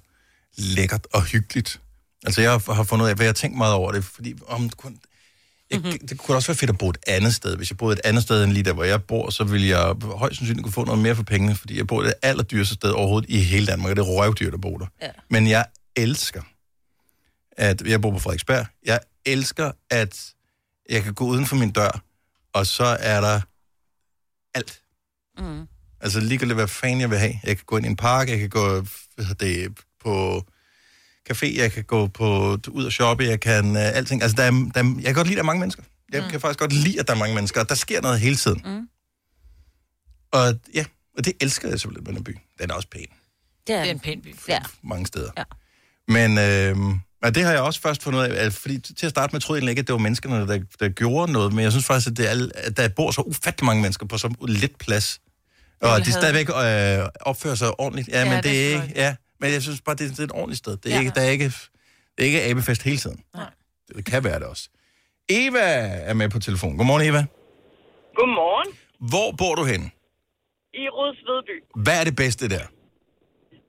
lækkert og hyggeligt. Altså, jeg har fundet ud af, hvad jeg har tænkt meget over det, fordi om det kunne, jeg, mm-hmm. det kunne også være fedt at bo et andet sted. Hvis jeg boede et andet sted end lige der, hvor jeg bor, så ville jeg højst sandsynligt kunne få noget mere for pengene, fordi jeg bor det allerdyreste sted overhovedet i hele Danmark, og det er røvdyrt at bo der. Ja. Men jeg elsker, at jeg bor på Frederiksberg, jeg elsker, at jeg kan gå uden for min dør, og så er der alt. Mm. Altså ligegyldigt, hvad fanden jeg vil have. Jeg kan gå ind i en park, jeg kan gå det, på café, jeg kan gå på, ud og shoppe, jeg kan uh, alting. Altså, der er, der er, jeg kan godt lide, at der er mange mennesker. Jeg mm. kan faktisk godt lide, at der er mange mennesker, og der sker noget hele tiden. Mm. Og ja, og det elsker jeg simpelthen med den by. Den er også pæn Det er, Det er en pæn by. Ja. mange steder. Ja. Men øh, og det har jeg også først fundet ud af, fordi til at starte med troede jeg ikke, at det var menneskerne, der, der gjorde noget, men jeg synes faktisk, at, det er, at der bor så ufattelig mange mennesker på så lidt plads. Og de have- stadigvæk øh, opfører sig ordentligt. Ja, Ja, men det det, er ikke, ja, men jeg synes bare, det er, det er et ordentligt sted. Det er, Ja. ikke, der er ikke, det er ikke abefest hele tiden. Nej. Det kan være det også. Eva er med på telefon. Godmorgen, Eva. Godmorgen. Hvor bor du henne? I Rudsvedby. Hvad er det bedste der?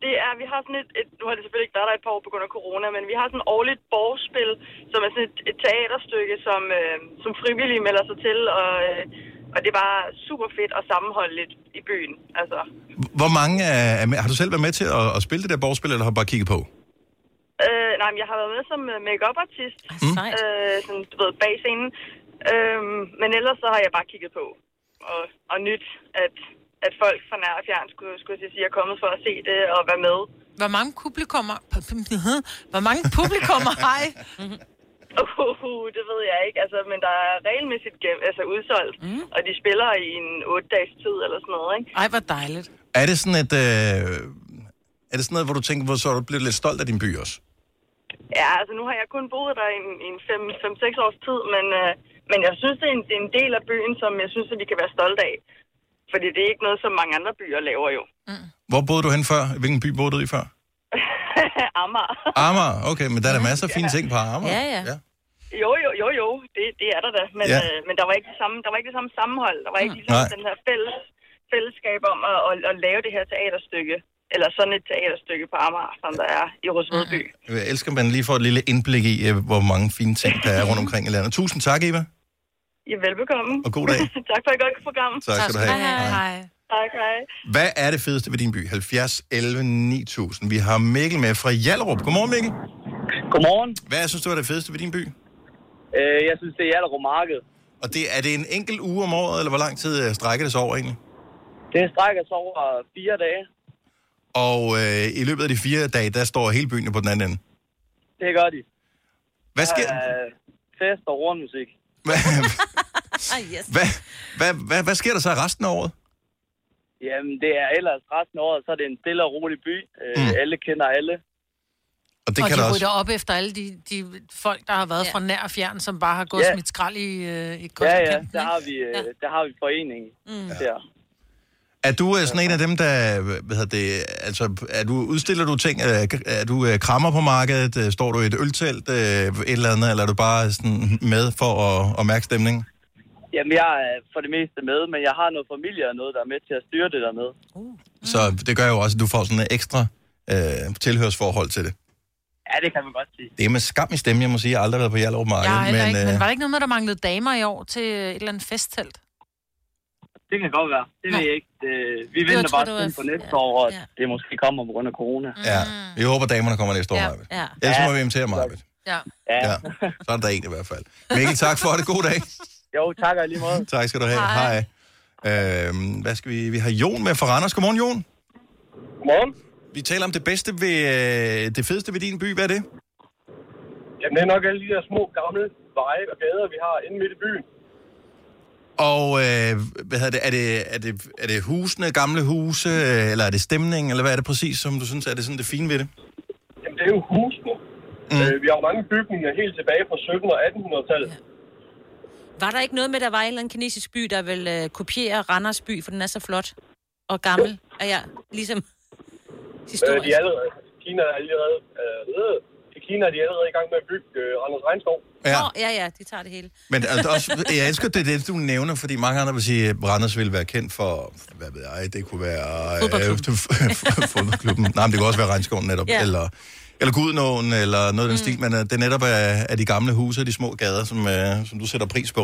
Det er, vi har sådan et, et, nu har det selvfølgelig ikke været der et par år på grund af corona, men vi har sådan et årligt borgspil, som er sådan et, et teaterstykke, som, øh, som frivillige melder sig til, og, øh, og det er bare super fedt og sammenholdeligt i byen. Altså, Hvor mange er, er med? Har du selv været med til at, at spille det der borgspil, eller har du bare kigget på? øh, nej, men jeg har været med som øh, make-up-artist, Mm. øh, sådan, du ved, bag scenen, øh, men ellers så har jeg bare kigget på og, og nyt, at, at folk fra nær og fjern skulle, skulle jeg sige, er kommet for at se det og være med. Hvor mange publikummer... Hvor mange publikummer har I? Uh, det ved jeg ikke, altså, men der er regelmæssigt gem, altså udsolgt, mm. og de spiller i en 8 dages tid eller sådan noget, ikke? Ej, hvor dejligt. Er det sådan et... Øh, er det sådan noget, hvor du tænker, hvor så er du blevet lidt stolt af din by også? Ja, altså nu har jeg kun boet der i en, en 5-6 års tid, men, øh, men jeg synes, det er, en, det er en del af byen, som jeg synes, at vi kan være stolte af. Fordi det er ikke noget, som mange andre byer laver jo. Hvor boede du hen før? Hvilken by boede du i før? Amager. Amager, okay, men der er der masser af fine ting på Amager. Ja, ja. ja. Jo, jo, jo, jo, det, det er der da. Men, Ja. ja. øh, men der var ikke det samme, der var ikke det samme sammenhold. Der var ikke ligesom Nej. den her fælles, fællesskab om at, at, at, lave det her teaterstykke. Eller sådan et teaterstykke på Amager, som der er i Rosvedby. Jeg elsker, at man lige får et lille indblik i, øh, hvor mange fine ting, der er rundt omkring i landet. Tusind tak, Eva. Er velbekomme. Og god dag. tak for et godt program. Tak skal du have. Hej. Hej. Tak, hej. Hvad er det fedeste ved din by? 70, 11, 9000. Vi har Mikkel med fra Jallerup. Godmorgen, Mikkel. Godmorgen. Hvad synes du er det fedeste ved din by? Øh, jeg synes, det er Hjallerup Marked. Og det, er det en enkelt uge om året, eller hvor lang tid øh, strækker det sig over egentlig? Det strækker sig over fire dage. Og øh, i løbet af de fire dage, der står hele byen på den anden ende. Det gør de. Hvad sker, Øh, fest og hornmusik. Hvad, yes. hvad, hvad, hvad, hvad sker der så resten af året? Jamen, det er ellers resten af året, så er det en stille og rolig by. Øh, Mm. Alle kender alle. Og det og kan de der rydder også... op efter alle de, de folk, der har været ja. fra nær og fjern, som bare har gået Ja. ja. smidt skrald i, øh, i Ja, ja, der har vi, øh, der har vi foreningen. Mm. Der. Er du øh, sådan en af dem, der... Hvad hedder det, altså, er du, udstiller du ting? Er, er du øh, krammer på markedet? Øh, Står du i et øltelt? Øh, et eller andet? Eller er du bare sådan med for at, at mærke stemningen? Jamen, jeg er for det meste med, men jeg har noget familie og noget, der er med til at styre det der med. Så det gør jo også, at du får sådan et ekstra øh, tilhørsforhold til det. Ja, det kan man godt sige. Det er med skam i stemme, jeg må sige. Jeg har aldrig været på Hjallerup Marked. Heller men, ikke, men øh, var der ikke noget med, at der manglede damer i år til et eller andet festtelt? Det kan godt være. Det ved jeg ikke. Det, vi Det venter bare til på næste år, og det måske kommer på grund af corona. Ja, vi håber, damerne kommer næste år, Ja. Marvind. Ja. Ellers må vi invitere Marvind. Ja. Ja. Så er der en i hvert fald. Mikkel, tak for det. God dag. Jo, tak og lige måde. Tak skal du have. Hej. Øhm, hvad skal vi? Vi har Jon med fra Randers. Godmorgen, Jon. Godmorgen. Vi taler om det bedste ved, øh, det fedeste ved din by. Hvad er det? Jamen, det er nok alle de der små gamle veje og gader, vi har inde midt i byen. Og øh, hvad hedder det? Er, det, er, det, er det husene, gamle huse, øh, eller er det stemningen, eller hvad er det præcis, som du synes er det, sådan det fine ved det? Jamen, det er jo husene. Mm. Øh, vi har jo mange bygninger helt tilbage fra 1700- og 1800-tallet. Ja. Var der ikke noget med, at der var en eller anden kinesisk by, der vil øh, kopiere Randers by, for den er så flot og gammel? Er jeg ligesom Øh, historisk? de er allerede, Kina er allerede, øh, Kina er de allerede i gang med at bygge øh, Randers Regnskov. Ja. Nå, ja, ja, de tager det hele. Men altså, også, jeg elsker det, det, du nævner, fordi mange andre vil sige, at Randers vil være kendt for, hvad ved jeg, det kunne være... Fodboldklubben. Øh, fodboldklubben. Nej, men det kan også være Regnskoven netop, Ja. eller, eller Gudnåen, eller noget af den mm. stil, men øh, det er netop af, af de gamle huse og de små gader, som, øh, som du sætter pris på.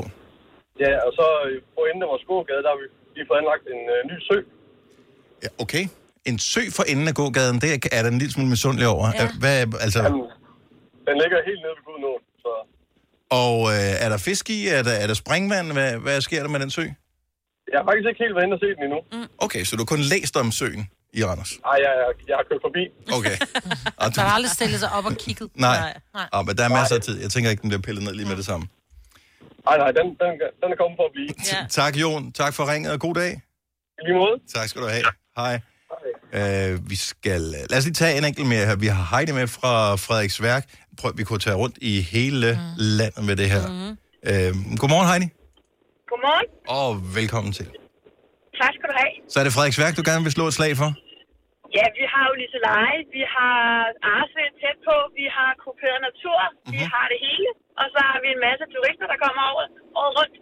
Ja, og så øh, på enden af vores gågade, der har vi lige fået anlagt en øh, ny sø. Ja, okay. En sø for enden af gågaden, det er der en lille smule misundelig over. Ja. Ja. Hvad, altså, Jamen, den ligger helt nede ved Gudnåen, så og øh, er der fisk i? Er der, er der springvand? Hvad, hvad sker der med den sø? jeg har faktisk ikke helt været inde og set den endnu. Mm. Okay, så du har kun læst om søen i Randers? Ej, jeg, jeg, jeg har kørt forbi. Okay. Og Der har aldrig stillet sig op og kigget. Nej. Nej. Ah, men der er masser af tid. Jeg tænker ikke, den bliver pillet ned lige med det samme. Nej, nej, den, den, den er kommet for at blive. Ja. Tak, Jon. Tak for ringet, og god dag. I lige måde. Tak skal du have. Hej. Uh, vi skal... Lad os lige tage en enkelt mere her. Vi har Heidi med fra Frederiksværk. Prøv, vi kunne tage rundt i hele mm. landet med det her. Mm. Uh, godmorgen, Heidi. Godmorgen. Og velkommen til. Tak skal du have. Så er det Frederiksværk, du gerne vil slå et slag for? Ja, vi har jo Liseleje, vi har Arsved tæt på, vi har kuperet natur, mm-hmm. vi har det hele. Og så har vi en masse turister, der kommer over året rundt.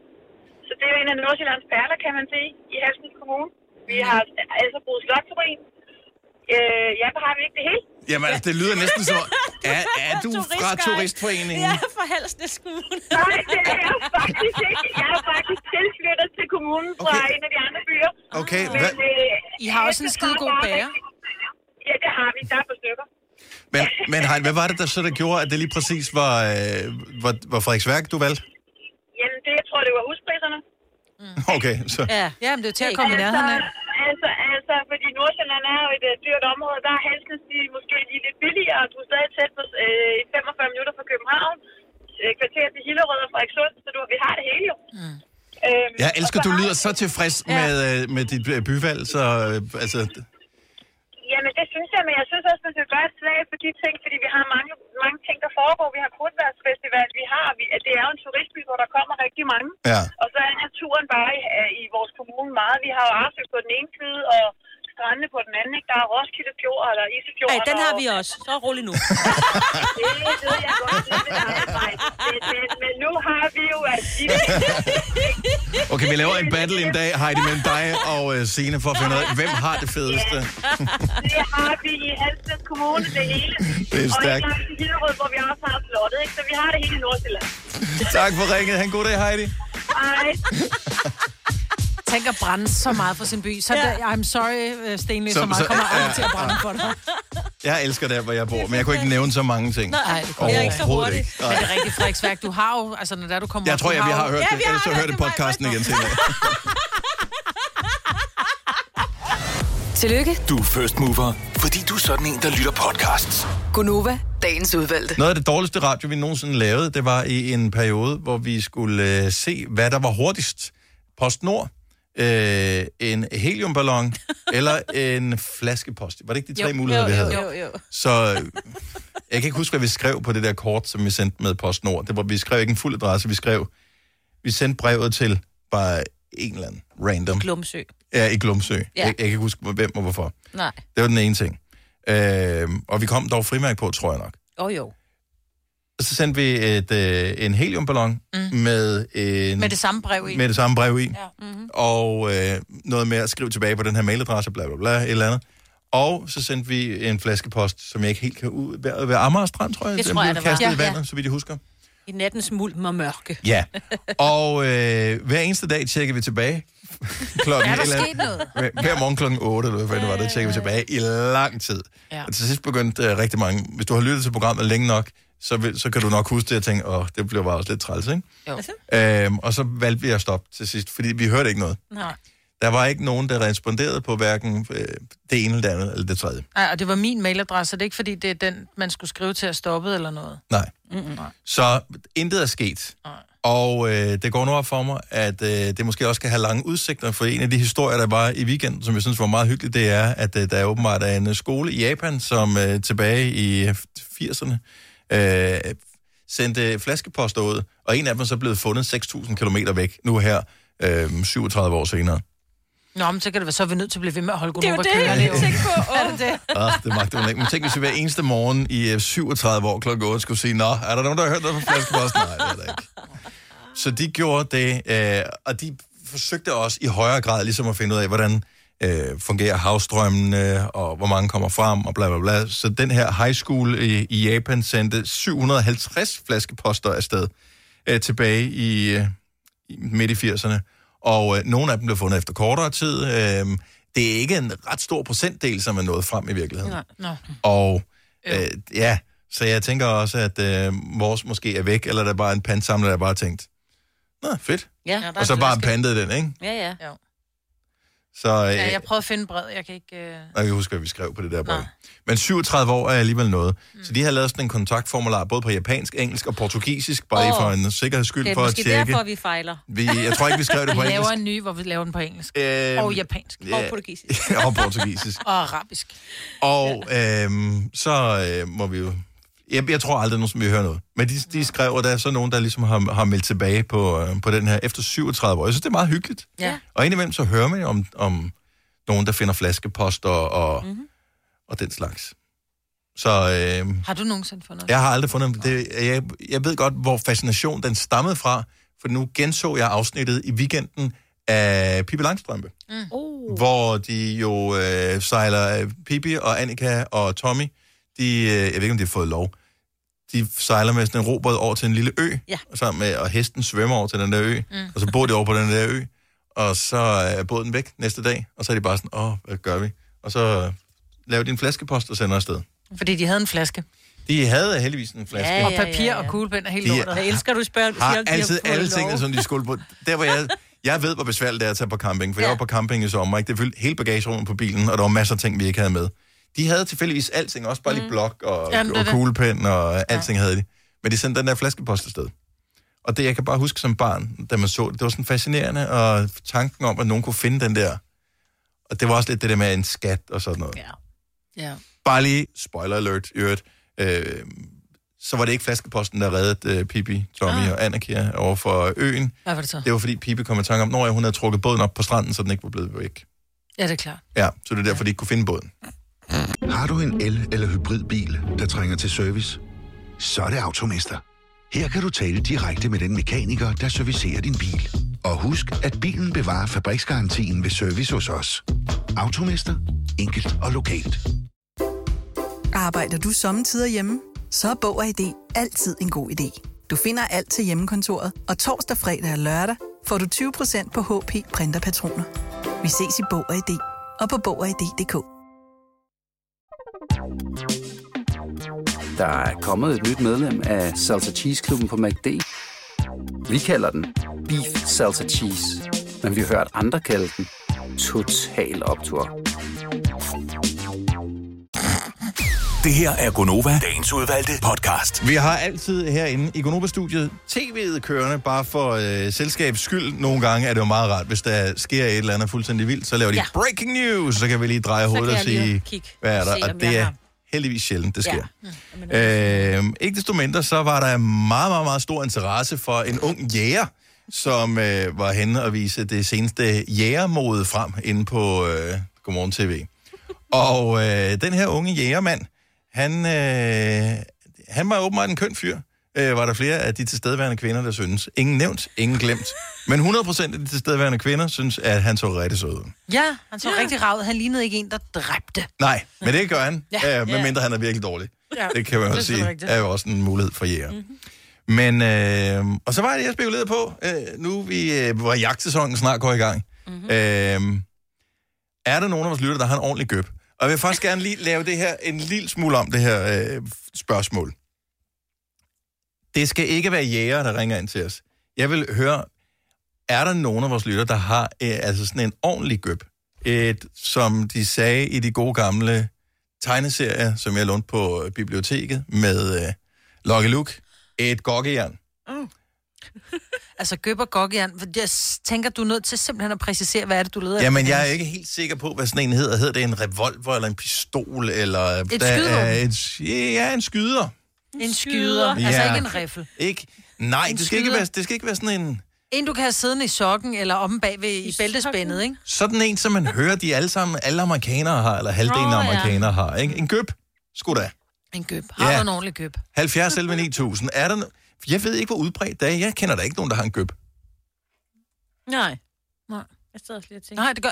Så det er jo en af Nordsjællands perler, kan man sige, i Halsens Kommune. Vi har altså brugt Slottsruin. Øh, ja, hvor har vi ikke det hele? Jamen, altså, det lyder næsten som... Er, er du fra Turistforeningen? Ja, fra Halsnæs Kommune. Nej, det er jeg faktisk ikke. Jeg er faktisk tilflyttet til kommunen fra Okay. en af de andre byer. Okay, Men, hvad, øh, I har også en skide god bager. Ja, det har vi. Der er på stykker. men, men Heidi, hvad var det, der så der gjorde, at det lige præcis var, øh, var, var Frederiksværk, du valgte? Jamen, det jeg tror det var huspriserne. Okay, så... Ja, ja men det er til at komme i nærheden af. Nordsjælland er jo et uh, dyrt område. Der er Halsnes de måske lige lidt billigere, og du er stadig tæt på øh, 45 minutter fra København. Øh, kvarter til Hillerød og Frederikssund, så du, vi har det hele jo. Mm. Øhm, Jeg elsker, du lyder så tilfreds Ja. med, øh, med dit øh, byvalg, så øh, altså... Jamen, det synes jeg, men jeg synes også, man skal gøre et slag for de ting, fordi vi har mange, mange ting, der foregår. Vi har Krudtværsfestival, vi har, vi, det er jo en turistby, hvor der kommer rigtig mange. Ja. Og så er naturen bare i, i vores kommune meget. Vi har jo Arsø på den ene side, og strandene på den anden. Ikke? Der er Roskilde Fjord, eller Isefjord. Ej, den har vi også. Så rolig nu. Det ved jeg godt, det er men, men, men nu har vi jo... At Okay, vi laver en battle en dag, Heidi, mellem dig og øh, Signe, for at finde ud af, hvem har det fedeste. det har vi i Halsnæs Kommune, det hele. Det er stærkt. Og i Hillerød, hvor vi også har slottet. Ikke? Så vi har det hele i Nordsjælland. Tak for ringet. Ha' en god dag, Heidi. Hej. Tænk at brænde så meget for sin by. Så Ja. ja. I'm sorry, øh, Stenløs, Så- så, meget så- kommer aldrig ja, til at brænde ja. for dig. Jeg elsker der, hvor jeg bor, men jeg kunne ikke nævne så mange ting. Nej, det kunne jeg ikke så hurtigt. ikke. Men det er rigtigt, Frederiksværk. Du har jo, altså når der du kommer Jeg op, tror, jeg, vi har hørt ja, det. vi har Ellers så hørt podcasten igen senere. Tillykke, Du er first mover, fordi du er sådan en, der lytter podcasts. Gunova, dagens udvalgte. Noget af det dårligste radio, vi nogensinde lavede, det var i en periode, hvor vi skulle øh, se, hvad der var hurtigst. PostNord, øh, en heliumballon eller en flaskepost. Var det ikke de tre Jo, muligheder, jo, vi jo, havde? jo, jo. Så øh, jeg kan ikke huske, hvad vi skrev på det der kort, som vi sendte med PostNord. Det var, vi skrev ikke en fuld adresse, vi skrev, vi sendte brevet til bare en eller anden random. Glumsø. Ja, i Glumsø. Ja. Jeg, jeg kan ikke huske, hvem og hvorfor. Nej. Det var den ene ting. Øh, og vi kom dog frimærk på, tror jeg nok. Åh oh, jo. Og så sendte vi et, øh, en heliumballon mm. med, en, Med det samme brev i. med det samme brev i. Ja. Mm-hmm. Og øh, noget med at skrive tilbage på den her mailadresse, bla bla bla, et eller andet. Og så sendte vi en flaskepost, som jeg ikke helt kan ud... Ved, ved Amager Strand, tror jeg. Det den tror jeg, det var. kastet Ja, i vandet, ja. så vidt jeg husker. I nattens mulm og mørke. Ja. Og øh, hver eneste dag tjekker vi tilbage. klokken Er der eller sket noget? Hver, hver morgen klokken 8, eller hvad det var, der tjekker vi tilbage i lang tid. Ja. Og til sidst begyndte øh, rigtig mange... Hvis du har lyttet til programmet længe nok, så, vil, så kan du nok huske det og tænke, åh, det bliver bare også lidt træls, ikke? Jo. Øhm, og så valgte vi at stoppe til sidst, fordi vi hørte ikke noget. Nej. Der var ikke nogen, der responderede på hverken øh, det ene, det andet eller det tredje. Nej, og det var min mailadresse, det er ikke fordi, det er den, man skulle skrive til at stoppe eller noget. Nej. Mm-mm. Nej. Så intet er sket. Og øh, det går nu op for mig, at øh, det måske også kan have lange udsigter, for en af de historier, der var i weekenden, som jeg synes var meget hyggeligt, det er, at øh, der er åbenbart er en skole i Japan, som øh, tilbage i 80'erne øh, sendte flaskeposter ud, og en af dem er så blevet fundet 6.000 km væk, nu her, øh, 37 år senere. Nå, men så kan det være, så er vi nødt til at blive ved med at holde Det er jo Gunova det, jeg tænkte på. Er det det? Ah, det magter man ikke. Men tænk, hvis vi hver eneste morgen i øh, 37 år klokken 8 skulle sige, Nå, er der nogen, der har hørt noget fra flaskeposten? Nej, det er der ikke. Så de gjorde det, øh, og de forsøgte også i højere grad ligesom at finde ud af, hvordan øh, fungerer havstrømmene, og hvor mange kommer frem, og bla bla bla. Så den her high school i, i Japan sendte 750 flaskeposter afsted øh, tilbage i, øh, i midt i 80'erne. Og øh, nogle af dem blev fundet efter kortere tid. Øh, det er ikke en ret stor procentdel, som er nået frem i virkeligheden. Nå. Og øh, ja, så jeg tænker også, at øh, vores måske er væk, eller der er bare en pantsamler, der bare har tænkt, Nå, fedt. Ja, Og så bare flaske. pantet den, ikke? Ja, ja. Jo. Så øh, Ja, jeg prøvede at finde brevet, jeg kan ikke... Øh... jeg kan huske, hvad vi skrev på det der brev. Nej. Men 37 år er alligevel noget. Mm. Så de har lavet sådan en kontaktformular, både på japansk, engelsk og portugisisk, bare oh. For en sikkerheds skyld, Det er for at tjekke. derfor, vi fejler. Vi, jeg tror ikke, vi skrev det på Vi laver engelsk. en ny, hvor vi laver den på engelsk. Øhm, og japansk. ja. Og portugisisk. og portugisisk. og arabisk. Og øhm, så øh, må vi jo... Jeg, jeg tror aldrig, nogen som vi hører noget. Men de, de skrev, og der er så nogen, der ligesom har, har meldt tilbage på, øh, på den her efter 37 år. Jeg synes, det er meget hyggeligt. Ja. Og indimellem så hører man jo om, om nogen, der finder flaskeposter og, mm-hmm. og den slags. Så øh, Har du nogensinde fundet jeg har aldrig fundet det. Jeg, jeg ved godt, hvor fascination den stammede fra, for nu genså jeg afsnittet i weekenden af Pippi Langstrømpe, Mm. Uh. hvor de jo øh, sejler, øh, Pippi og Annika og Tommy, de, øh, jeg ved ikke, om de har fået lov, de sejler med sådan en robåd over til en lille ø, Ja. og, sammen med, og hesten svømmer over til den der ø, Mm. og så bor de over på den der ø, og så er båden væk næste dag, og så er de bare sådan, åh, hvad gør vi? Og så laver de en flaskepost og sender afsted. Fordi de havde en flaske. De havde heldigvis en flaske. Ja, og papir og kuglepen helt De- lortet. Jeg elsker, du spørger, har siger, altid alle lov. tingene, som de skulle på. Der hvor jeg, jeg ved, hvor besværligt det er at tage på camping, for ja. jeg var på camping i sommer, ikke? det fyldte hele bagagerummet på bilen, og der var masser af ting, vi ikke havde med. De havde tilfældigvis alting, også bare lige blok og, Jamen, og kuglepen, og alting havde de. Men de sendte den der flaskepost afsted. Og det, jeg kan bare huske som barn, da man så det, det var sådan fascinerende, og tanken om, at nogen kunne finde den der. Og det var også lidt det der med en skat og sådan noget. Ja. Ja. Bare lige, spoiler alert, øvrigt, øh, så var det ikke flaskeposten, der reddede øh, Pippi, Tommy ah. og Annika over for øen. Hvad var det så? Det var fordi Pippi kom i tanke om, når hun havde trukket båden op på stranden, så den ikke var blevet væk. Ja, det er klart. Ja, så det er derfor, de ikke kunne finde båden. Har du en el- eller hybridbil, der trænger til service? Så er det Automester. Her kan du tale direkte med den mekaniker, der servicerer din bil. Og husk, at bilen bevarer fabriksgarantien ved service hos os. Automester. Enkelt og lokalt. Arbejder du sommetider hjemme? Så er Bog og ID altid en god idé. Du finder alt til hjemmekontoret, og torsdag, fredag og lørdag får du 20% på HP Printerpatroner. Vi ses i Bog og ID og på Bog og ID.dk. Der er kommet et nyt medlem af Salsa Cheese Klubben på MACD. Vi kalder den Beef Salsa Cheese, men vi har hørt andre kalde den Total Optor. Det her er Gonova, dagens udvalgte podcast. Vi har altid herinde i Gonova-studiet tv'et kørende, bare for øh, selskabs skyld. Nogle gange er det jo meget rart, hvis der sker et eller andet fuldstændig vildt, så laver de Ja. breaking news, så kan vi lige dreje hovedet og sige, kigge, hvad er der? se, Og det er heldigvis sjældent, det sker. Ja. Øh, ikke desto mindre, så var der meget, meget, meget stor interesse for en ung jæger, som øh, var henne og vise det seneste jægermode frem inde på øh, Godmorgen TV. Og øh, den her unge jægermand, han, øh, han var åbenbart en køn fyr. Øh, var der flere af de tilstedeværende kvinder, der synes. Ingen nævnt, ingen glemt. Men 100% af de tilstedeværende kvinder synes, at han så rigtig sød ud. Ja, han så ja. rigtig ravet. Han lignede ikke en, der dræbte. Nej, men det gør han, Ja. øh, medmindre han er virkelig dårlig. Ja, Det kan man det også sige, rigtigt. er jo også en mulighed for jæger. Mm-hmm. Men, øh, og så var det, jeg spekulerede på, øh, nu vi, øh, hvor jagtsæsonen snart går i gang. Mm-hmm. Øh, er der nogen af vores lytter, der har en ordentlig gøb? Og jeg vil faktisk gerne lige lave det her en lille smule om, det her øh, spørgsmål. Det skal ikke være jæger, der ringer ind til os. Jeg vil høre, er der nogen af vores lytter, der har øh, altså sådan en ordentlig gøb? Et, som de sagde i de gode gamle tegneserier, som jeg lånte på øh, biblioteket med øh, Lucky Luke. Et gokkejern. Mm. Altså gøb og gokkejern. For Jeg tænker, du er nødt til simpelthen at præcisere, hvad er det, du leder Jamen, efter. jeg er ikke helt sikker på, hvad sådan en hedder. Hedder det en revolver eller en pistol? Eller Et der er skydevåben. et, ja, en skyder. En skyder. Ja. Altså ikke en riffel. Ikke? Nej, En det skal, ikke skyder. være, det skal ikke være sådan en... En, du kan have siddende i sokken, eller omme bagved i bæltespændet, ikke? Sådan en, som man hører, de alle sammen, alle amerikanere har, eller halvdelen af ja. amerikanere har. Ikke? En gøb. Sgu da. En gøb. Har Ja. du en ordentlig gøb? 70 11 9000. Er der... no- Jeg ved ikke, hvor udbredt det er. Jeg kender der ikke nogen, der har en gøb. Nej. Nej. Jeg sidder også lige og tænker. Nej, det gør...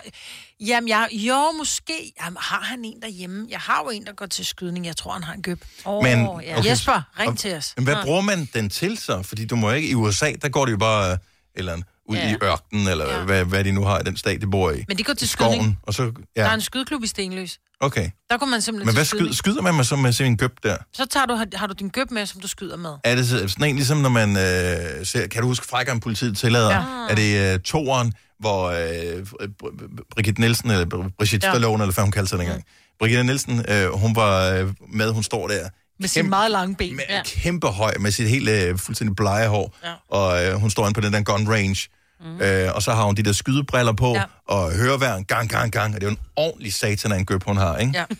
Jamen, jeg, jo, måske. Jamen, har han en derhjemme? Jeg har jo en, der går til skydning. Jeg tror, han har en gøb. Åh, Men- ja. okay. Jesper, ring Og- til os. Men hvad bruger man den til så? Fordi du må ikke... I USA, der går det jo bare øh, eller andet, ud Ja. i ørkenen, eller ja. hvad, hvad de nu har i den stat, de bor i. Men de går til skoven, skydning. og så... Ja. Der er Ja, en skydeklub i Stenløs. okay. Der går man simpelthen Men hvad skyder, skyder man med så med sin gøb der? Så tager du, har, har du din gøb med, som du skyder med. Er det så- sådan en, ligesom når man øh, ser... Kan du huske, Frækkeren politiet tillader? Ja. Ja. Er det øh, toeren, hvor øh, Br- Br- Brigitte Nielsen, eller Br- Brigitte Ja. ja. Stallone, eller hvad hun kaldte sig dengang. Brigitte Nielsen, øh, hun var øh, med, hun står der. Med sine meget lange ben. Med, Kæmpe høj, med sit helt øh, fuldstændig blege hår. Ja. Og øh, hun står inde på den der gun range. Mm. Øh, og så har hun de der skydebriller på, Ja. ja. og høreværn gang, gang, gang. Og det er jo en ordentlig satan af en gøb, hun har, ikke? Ja.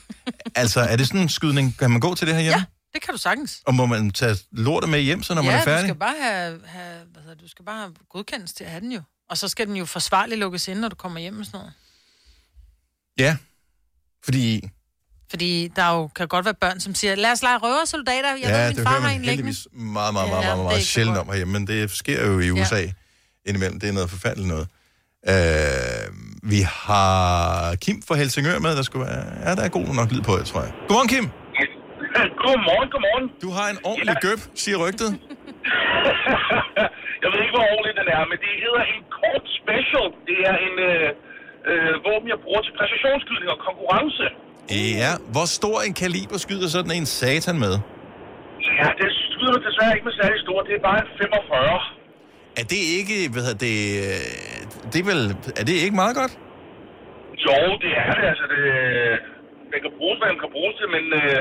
Altså, er det sådan en skydning? Kan man gå til det her hjemme? Ja, det kan du sagtens. Og må man tage lortet med hjem, så når ja, man er du færdig? skal bare have, have, hvad hedder, du skal bare have godkendelse til at have den jo. Og så skal den jo forsvarligt lukkes ind, når du kommer hjem og sådan noget. Ja, fordi Fordi der jo, kan godt være børn, som siger, lad os lege røversoldater. Jeg ja, ved, min det far hører har man en liggende. heldigvis meget, meget, Ja, meget, meget, det meget så sjældent om herhjemme, men det sker jo i Ja. Indimellem. Det er noget forfærdeligt noget. Øh, vi har Kim fra Helsingør med, der skulle være... Ja, der er god nok lyd på, jeg tror jeg. Godmorgen, Kim. Godmorgen, godmorgen. Du har en ordentlig gøb, siger rygtet. Jeg ved ikke, hvor ordentligt den er, men det hedder en kort special. Det er en øh, øh, våben, jeg bruger til præcisionsskydning og konkurrence. Ja, hvor stor en kaliber skyder sådan en satan med? Ja, det skyder desværre ikke med særlig stort. Det er bare en 45. Er det ikke, hvad hedder det, øh, det er vel, er det ikke meget godt? Jo, det er det. Altså, det, den kan bruges, hvad den kan bruges til, men øh,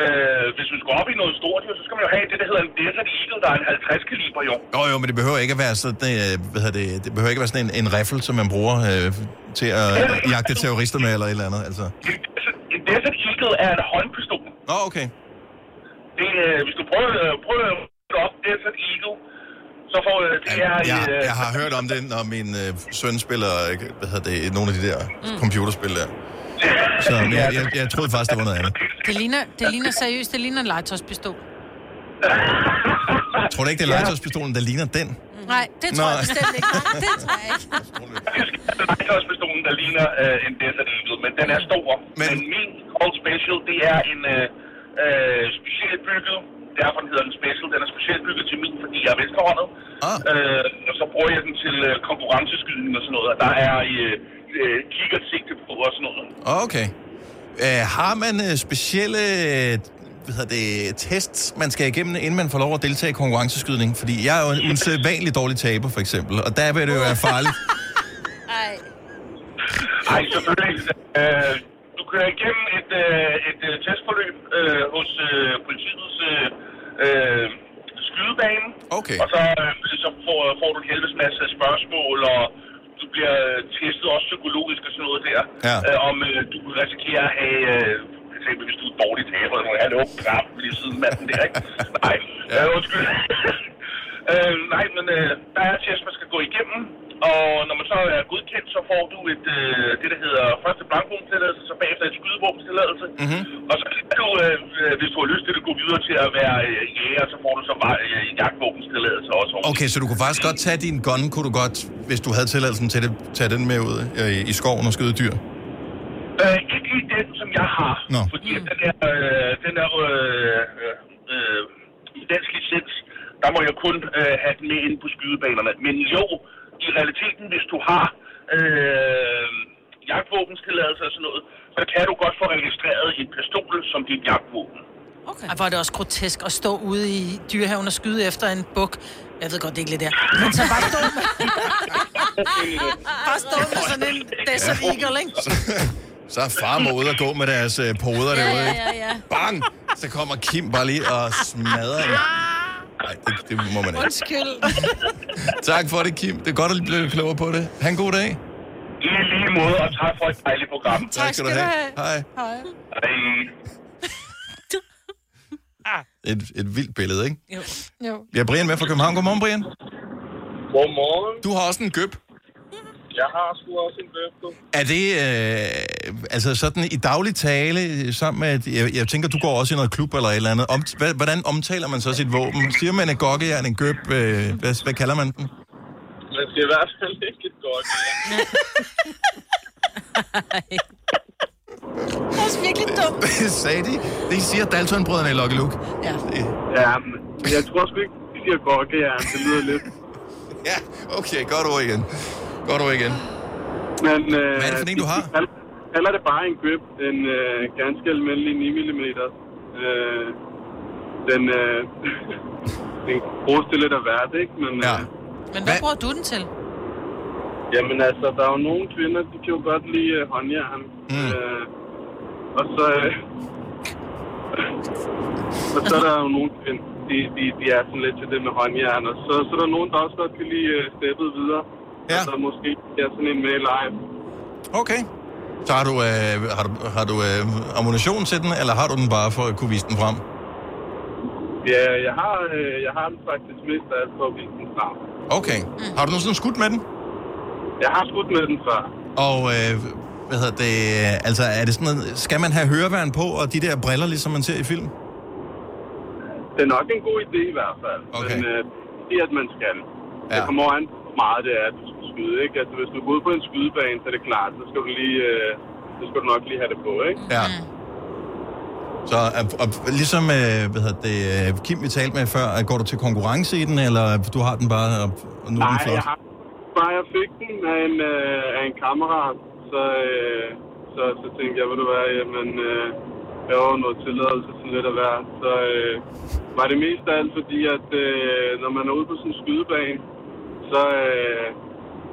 øh, hvis du skal op i noget stort, så skal man jo have det, der hedder en Desert Eagle, der er en 50 kaliber, jo. Jo, jo, men det behøver ikke at være sådan, øh, hvad hedder det, det behøver ikke at være sådan en, en riffel, som man bruger øh, til at jagte terrorister med, eller et eller andet, altså. En Desert Eagle er en håndpistol. Nå, okay. Det, øh, hvis du prøver, øh, prøver at op Desert Eagle, så får øh, det er... Jeg, øh, jeg har hørt om det, når min øh, søn spiller, hvad hedder det, nogle af de der mm. computerspil der. Så jeg, jeg, jeg troede faktisk, det var noget andet. Det ligner, det ligner seriøst, det ligner en legetøjspistol. Tror du ikke, det er legetøjspistolen, der ligner den? Nej, det tror jeg Nej. bestemt ikke. Nej, det tror jeg ikke. legetøjspistolen, der ligner øh, en Desert Eagle, men den er stor. Men, men min Cold Special, det er en øh, øh, specielt bygget, derfor den hedder en Special, den er specielt bygget til min, fordi jeg er venstrehåndet. Ah. Øh, og så bruger jeg den til øh, konkurrenceskydning og sådan noget, og der er øh, øh, kikkertsigte på og sådan noget. Okay. Øh, har man øh, specielle øh, hvad hedder det, tests, man skal igennem, inden man får lov at deltage i konkurrenceskydning? Fordi jeg er jo en usædvanlig dårlig taber, for eksempel, og der vil det jo være farligt. Ej. Ej, selvfølgelig. Øh, du kører igennem et, øh, et øh, testforløb øh, hos øh, politiets øh, øh, skydebane. Okay. Og så, øh, så får, får du en helvedes masse spørgsmål, og du bliver øh, testet også psykologisk og sådan noget der. Ja. Øh, om øh, du kunne risikere at have... Øh, eksempel, hvis du er dårlig taber, så hallo, krab lige siden manden der, ikke? Nej, ja. øh, undskyld. øh, nej, men øh, der er test, man skal gå igennem, og når man så er godkendt, så får du et, øh, det, der hedder første blankvåbenstilladelse, så bagefter et skydevåbenstilladelse. Mm-hmm. Og så kan du, øh, øh, hvis du har lyst til at gå videre til at være øh, jæger, så får du så bare øh, en jagtvåbenstilladelse også. Okay, så du kunne faktisk godt tage din gun, kunne du godt, hvis du havde tilladelsen til det, tage den med ud øh, i, skoven og skyde dyr? Øh, ikke lige den, som jeg har. Nå. Fordi mm. den er, øh, den er øh, øh, i dansk licens, der må jeg kun øh, have den med inde på skydebanerne. Men jo, i realiteten, hvis du har øh, jagtvåbenstilladelse og sådan noget, så kan du godt få registreret en pistol som dit jagtvåben. Okay. Ej, hvor er det også grotesk at stå ude i dyrehaven og skyde efter en buk. Jeg ved godt, det er ikke lidt der. Men så bare stå med... bare stå med sådan en Desert Eagle, ikke? Så er far må ud og gå med deres øh, poder Ja, derude, ja, ja, ja. Bang! Så kommer Kim bare lige og smadrer en. Nej, det, det må man ikke. Undskyld. Tak for det, Kim. Det er godt at blive klogere på det. Ha' en god dag. I lige måde, og tak for et dejligt program. Tak skal du have. Hej. Hej. Hej. Et, et vildt billede, ikke? Jo. jo. Vi har Brian med fra København. Godmorgen, Brian. Godmorgen. Du har også en gøb. Jeg har sgu også en bøf, du. Er det øh, altså sådan i daglig tale, sammen med, at- jeg, jeg tænker, du går også i noget klub eller et eller andet. Om, hvordan omtaler man så sit våben? Siger man en gokkejern, en gøb? Øh, hvad, hvad kalder man den? Man skal i hvert fald ikke et godt. Det er også virkelig dumt. Sagde de? Det siger Dalton-brødrene i Lucky Luke. Ja. Ja, men jeg tror sgu ikke, de siger gokkejern. Det lyder lidt. Ja, okay, godt ord igen. Godt ord igen. Men, øh, Hvad er det for en, du har? De kalder, det bare en grip. En øh, ganske almindelig 9 mm. Øh, den, øh, den bruges til lidt af hvert, ikke? Men, ja. øh, Men hvad bruger du den til? Jamen altså, der er jo nogle kvinder, de kan jo godt lide øh, håndjern. Mm. Øh, og så... Øh, og så er der jo nogle kvinder, de, de, de er sådan lidt til det med håndjern. Og så, så er der nogen, der også godt kan lide øh, steppet videre. Ja. Og så måske er sådan en med live. Okay. Så har du, øh, har du, har du øh, ammunition til den, eller har du den bare for at kunne vise den frem? Ja, jeg har, øh, jeg har den faktisk mest af alt for at vise den frem. Okay. Har du nogensinde skudt med den? Jeg har skudt med den før. Og øh, hvad hedder det, øh, altså er det sådan noget, skal man have høreværn på, og de der briller, ligesom man ser i film? Det er nok en god idé i hvert fald. Okay. Men øh, det er, at man skal. Ja. Det kommer an på, meget det er, at du skal skyde. Ikke? Altså, hvis du er ude på en skydebane, så er det klart, så skal du lige... Øh, så skal du nok lige have det på, ikke? Ja. Så og, og, ligesom øh, hvad hedder det, øh, Kim, vi talte med før, at går du til konkurrence i den, eller du har den bare, og, nu er den Nej, flot? jeg har bare jeg fik den af en, øh, af en kammerat, så, øh, så, så tænkte jeg, ved du hvad, jamen, øh, jeg har noget tilladelse sådan lidt af hver. Så øh, var det mest af alt fordi, at øh, når man er ude på sådan en skydebane, så, øh,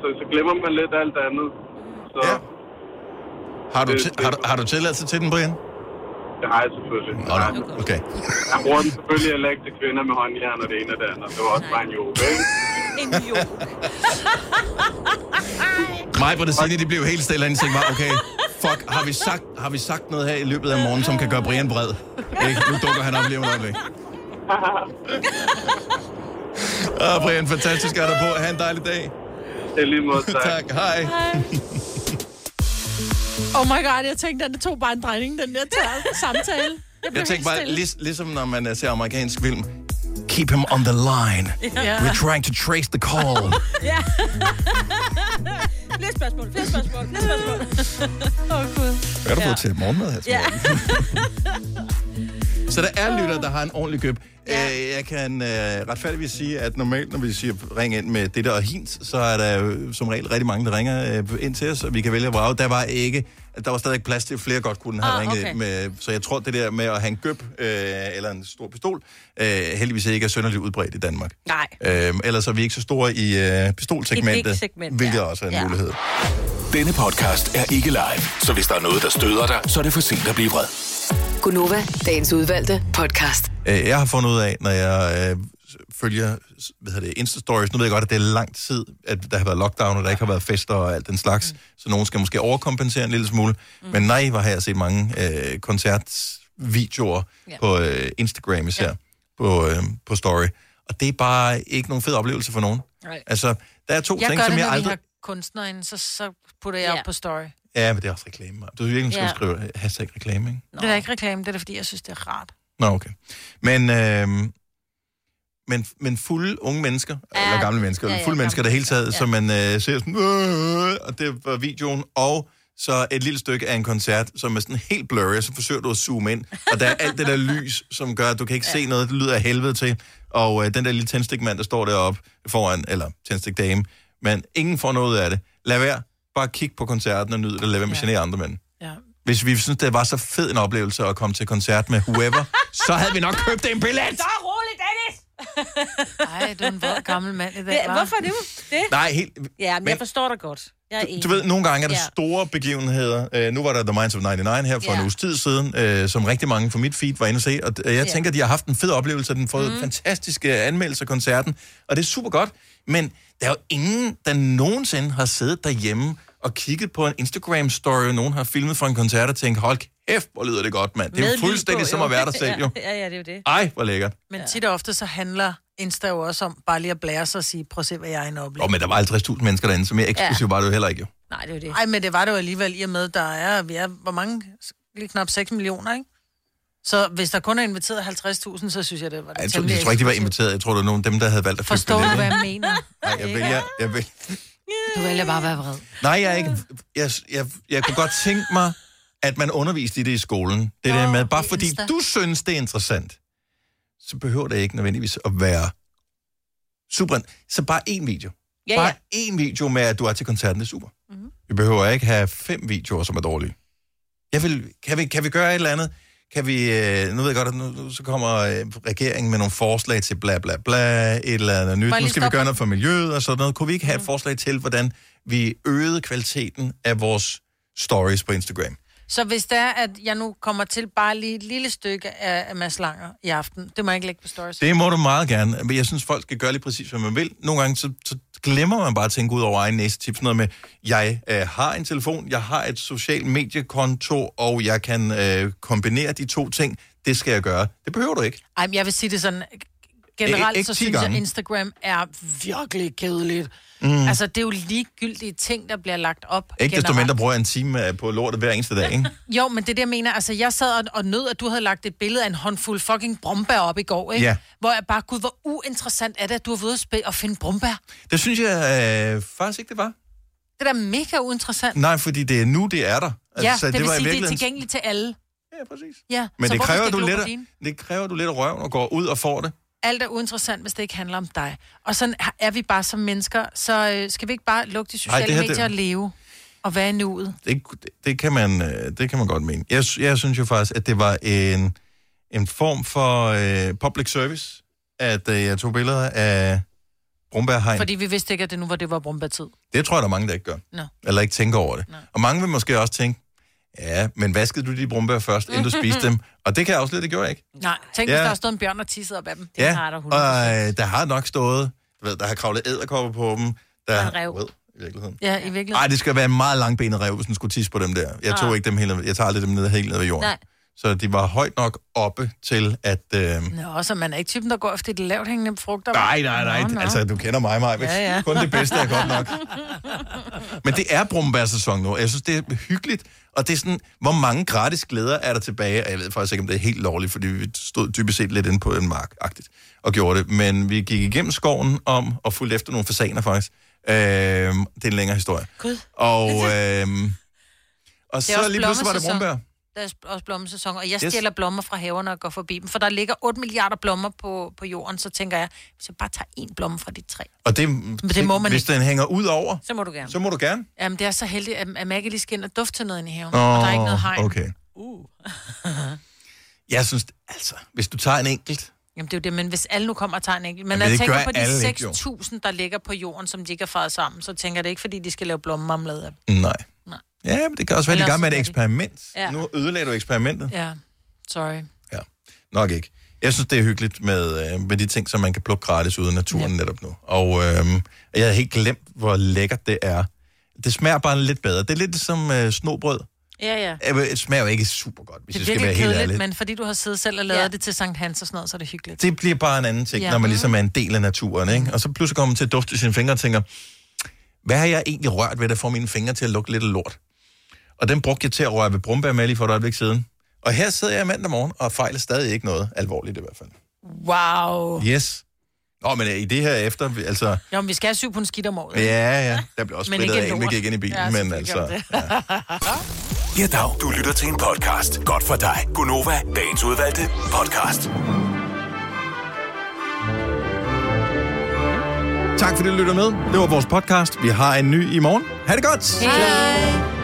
så, så glemmer man lidt alt andet. Så, ja. Har du, ti- har, du, har du tilladelse til den, Brian? Det har jeg selvfølgelig. Nå, nå. Okay. Jeg bruger den selvfølgelig heller ikke til kvinder med håndjern og det ene og det andet. Det var også bare en joke, ikke? En joke. Mig på det side, de blev helt stille, og tænkte okay, fuck, har vi, sagt, har vi sagt noget her i løbet af morgen, som kan gøre Brian vred? Ikke? Nu dukker han op lige om et øjeblik. Ah, Brian, fantastisk at have på. Ha' en dejlig dag. Det lige måde, tak. tak. Hej. Oh my god, jeg tænkte, at det tog bare en drejning, den der samtale. Jeg tænker helt bare, lig, ligesom når man øh, ser amerikansk film. Keep him on the line. Ja. We're trying to trace the call. Ja. flere spørgsmål, flere spørgsmål, flere spørgsmål. Åh, oh, Gud. Hvad har du fået til morgenmad her? Ja. Så der er lytter, der har en ordentlig køb. Ja. Jeg kan øh, retfærdigvis sige, at normalt, når vi siger ring ind med det der og hint, så er der som regel rigtig mange, der ringer øh, ind til os, og vi kan vælge at vrage. Der var ikke, der var stadig plads til, at flere godt kunne have Ah, ringet okay. med. Så jeg tror, det der med at have en gøb øh, eller en stor pistol, øh, heldigvis ikke er synderligt udbredt i Danmark. Nej. Øh, ellers er vi ikke så store i øh, pistolsegmentet, I segment, hvilket ja. også er en Ja. mulighed. Denne podcast er ikke live, så hvis der er noget, der støder dig, så er det for sent at blive vred. Gunova, dagens udvalgte podcast. Øh, Jeg har fundet ud af, når jeg øh, følger hvad hedder det, Insta-stories, nu ved jeg godt, at det er lang tid, at der har været lockdown, og der ikke har været fester og alt den slags, mm. så nogen skal måske overkompensere en lille smule. Mm. Men nej, hvor har jeg set mange øh, koncertvideoer ja. på øh, Instagram især, ja. på, øh, på story. Og det er bare ikke nogen fed oplevelse for nogen. Nej. Altså, der er to Jeg ting, gør som det, jeg når aldrig... vi har kunstnere inde, så, så putter jeg Ja. op på story. Ja, men det er også reklame. Du virkelig skal Ja. ja. skrive hashtag reklame, ikke? Det er ikke reklame, det er da, fordi jeg synes, det er rart. Nå, okay. Men, øh, men, men fulde unge mennesker, ja. eller gamle mennesker, Ja, ja, ja, fulde mennesker, der hele taget, ja. som man øh, ser sådan, øh, og det var videoen, og så et lille stykke af en koncert, som er sådan helt blurry, og så forsøger du at zoome ind, og der er alt det der lys, som gør, at du kan ikke ja. se noget, det lyder af helvede til, og øh, den der lille tændstikmand, der står deroppe foran, eller tændstikdame, men ingen får noget af det. Lad være, bare kig på koncerten og nyd det, lad være med at genere andre mænd. Ja. Hvis vi synes, det var så fed en oplevelse at komme til koncert med whoever, så havde vi nok købt en billet. Så roligt, Dennis! Ej, du er en våd gammel mand i dag, hva'? hvorfor det? det? Nej, helt... Ja, men, men- jeg forstår dig godt. Jeg enig. Du ved, nogle gange er der Ja. store begivenheder. Uh, nu var der The Minds of 99 her for Ja. en uges tid siden, uh, som rigtig mange på mit feed var inde og se. Og uh, jeg Ja. tænker, de har haft en fed oplevelse, og den har fået mm. fantastiske anmeldelser af koncerten. Og det er super godt. Men der er jo ingen, der nogensinde har siddet derhjemme og kigget på en Instagram-story, nogen har filmet fra en koncert og tænkt, hold kæft, hvor lyder det godt, mand. Det er jo fuldstændig på, som jo. at være der selv, jo. Ja, ja, det er jo det. Ej, hvor lækkert. Men tit og ofte så handler Insta jo også om bare lige at blære sig og sige, prøv at se, hvad jeg er en oplevelse. Og men der var 50.000 mennesker derinde, så mere eksklusiv Ja. var det jo heller ikke, jo. Nej, det er det. Nej, men det var det jo alligevel i og med, der er, vi er, hvor mange? Lige knap 6 millioner, ikke? Så hvis der kun er inviteret 50.000, så synes jeg, det var det Ej, Jeg tror, jeg tror ikke, de var inviteret. Jeg tror, det var nogle af dem, der havde valgt at købe Forstår du, hvad jeg mener? Nej, jeg vælger, jeg vil, Du vælger bare at være vred. Nej, jeg er ikke. Jeg, jeg, jeg kunne godt tænke mig, at man underviste i det i skolen. Det der med, bare fordi Insta. du synes, det er interessant, så behøver det ikke nødvendigvis at være super. Så bare én video. Ja, bare ja. én video med, at du er til koncerten, det er super. Mhm. Mm-hmm. Vi behøver ikke have fem videoer, som er dårlige. Jeg vil, kan, vi, kan vi gøre et eller andet? Kan vi, øh, nu ved jeg godt, at nu, så kommer øh, regeringen med nogle forslag til bla bla bla, et eller andet nyt. Nu skal vi gøre noget for miljøet og sådan noget. Kunne vi ikke have et forslag til, hvordan vi øgede kvaliteten af vores stories på Instagram? Så hvis det er, at jeg nu kommer til bare lige et lille stykke af, af Mads Langer i aften, det må jeg ikke lægge på stories. Det må du meget gerne, men jeg synes, folk skal gøre lige præcis, hvad man vil. Nogle gange, så, så glemmer man bare at tænke ud over egen næse tips. Sådan Noget med, jeg øh, har en telefon, jeg har et social mediekonto, og jeg kan øh, kombinere de to ting. Det skal jeg gøre. Det behøver du ikke. Ej, men jeg vil sige det sådan, generelt Ikke så 10 synes jeg, gange. Instagram er virkelig kedeligt. Mm. Altså, det er jo ligegyldige ting, der bliver lagt op. Ikke desto generelt. mindre bruger jeg en time øh, på lortet hver eneste dag, ikke? Jo, men det er det, jeg mener. Altså, jeg sad og, og nød, at du havde lagt et billede af en håndfuld fucking brumbær op i går, ikke? Ja. Hvor jeg bare, gud, hvor uinteressant er det, at du har været ude og finde brumbær. Det synes jeg øh, faktisk ikke, det var. Det er da mega uinteressant. Nej, fordi det er nu, det er der. Altså, ja, det, det vil var sige, det er tilgængeligt til alle. Ja, præcis. Ja, Men det kræver, du lidt, det kræver, du lidt af røven og går ud og får det. Alt er uinteressant, hvis det ikke handler om dig. Og sådan er vi bare som mennesker, så øh, skal vi ikke bare lukke de sociale Ej, det her, medier det- og leve og være i nuet. Det, det, kan man, øh, det kan man godt mene. Jeg, jeg synes jo faktisk, at det var en, en form for øh, public service, at øh, jeg tog billeder af Brumbærhegn. Fordi vi vidste ikke, at det nu var det var brumbærtid. Det tror jeg, der er mange, der ikke gør. Nå. Eller ikke tænker over det. Og mange vil måske også tænke, ja, men vaskede du de brumbær først, inden du spiste dem? Og det kan jeg også lidt, det gjorde jeg ikke. Nej, tænk, Ja. hvis der har stået en bjørn og tisset op af dem. ja, og øh, der har nok stået, du ved, der har kravlet æderkopper på dem. Der, Og en ræv. Ved, i virkeligheden. Ja, i virkeligheden. Nej, det skal være en meget langbenet rev, hvis den skulle tisse på dem der. Jeg tog Ah. ikke dem helt, jeg tager aldrig dem ned, helt ned ved jorden. Nej. Så de var højt nok oppe til, at... Øh, Nå, så man er ikke typen, der går efter de lavt hængende frugter. nej, nej, nej. Nå, nå. Altså, du kender mig, Maja. Ja, ja. Kun det bedste er godt nok. Men det er brumbærsæson nu. Jeg synes, det er hyggeligt. Og det er sådan, hvor mange gratis glæder er der tilbage? Og Jeg ved faktisk ikke, om det er helt lovligt, fordi vi stod dybest set lidt inde på en mark -agtigt, og gjorde det. Men vi gik igennem skoven om og fulgte efter nogle fasaner faktisk. Øh, det er en længere historie. Gud. Og, øh, og så lige pludselig var det brumbær. Der er også blommesæson, og jeg Yes. stjæler blommer fra haverne og går forbi dem, for der ligger 8 milliarder blommer på, på jorden, så tænker jeg, hvis jeg bare tager en blomme fra de tre. Og det, det må man hvis ikke. den hænger ud over, Så må du gerne. så må du gerne. Jamen, det er så heldigt, at, at Maggie lige skal ind og dufte til noget inde i haven, Åh, og der er ikke noget hegn. okay. Uh. Jeg synes, altså, hvis du tager en enkelt, Jamen, det er jo det, men hvis alle nu kommer og tager en enkelt... Men Men når jeg tænker på de alle ikke, jo. 6.000, der ligger på jorden, som de ikke har faret sammen, så tænker jeg det ikke, fordi de skal lave blommemarmelade af nej. Ja, men det kan også være, de i gang med et er eksperiment. Ja. Nu ødelagde du eksperimentet. Ja, sorry. Nok ikke. Jeg synes, det er hyggeligt med, øh, med de ting, som man kan plukke gratis ude i naturen ja. netop nu. Og øh, jeg havde helt glemt, hvor lækkert det er. Det smager bare lidt bedre. Det er lidt som øh, snobrød. Ja, ja. Det smager jo ikke super godt, hvis Det jeg skal være helt ærlig. men fordi du har siddet selv og lavet ja. det til Sankt Hans og sådan noget, så er det hyggeligt. Det bliver bare en anden ting, Ja. ja. når man ligesom er en del af naturen. Ikke? Og så pludselig kommer man til at dufte i sine fingre og tænker, hvad har jeg egentlig rørt ved, der får mine fingre til at lugte lidt af lort? Og den brugte jeg til at røre ved brumbær med lige for et øjeblik siden. Og her sidder jeg mandag morgen og fejler stadig ikke noget alvorligt i hvert fald. Wow. Yes. Nå, men øh, i det her efter, altså... Jo, men vi skal have syv på en skidt om året. Ja, ja, der bliver også ikke af, inden vi gik ind i bilen, Ja, men altså... det. Ja, dag. Du lytter til en podcast. Godt for dig. Gunova, dagens udvalgte podcast. Tak fordi du lytter med. Det var vores podcast. Vi har en ny i morgen. Ha' det godt! Hej.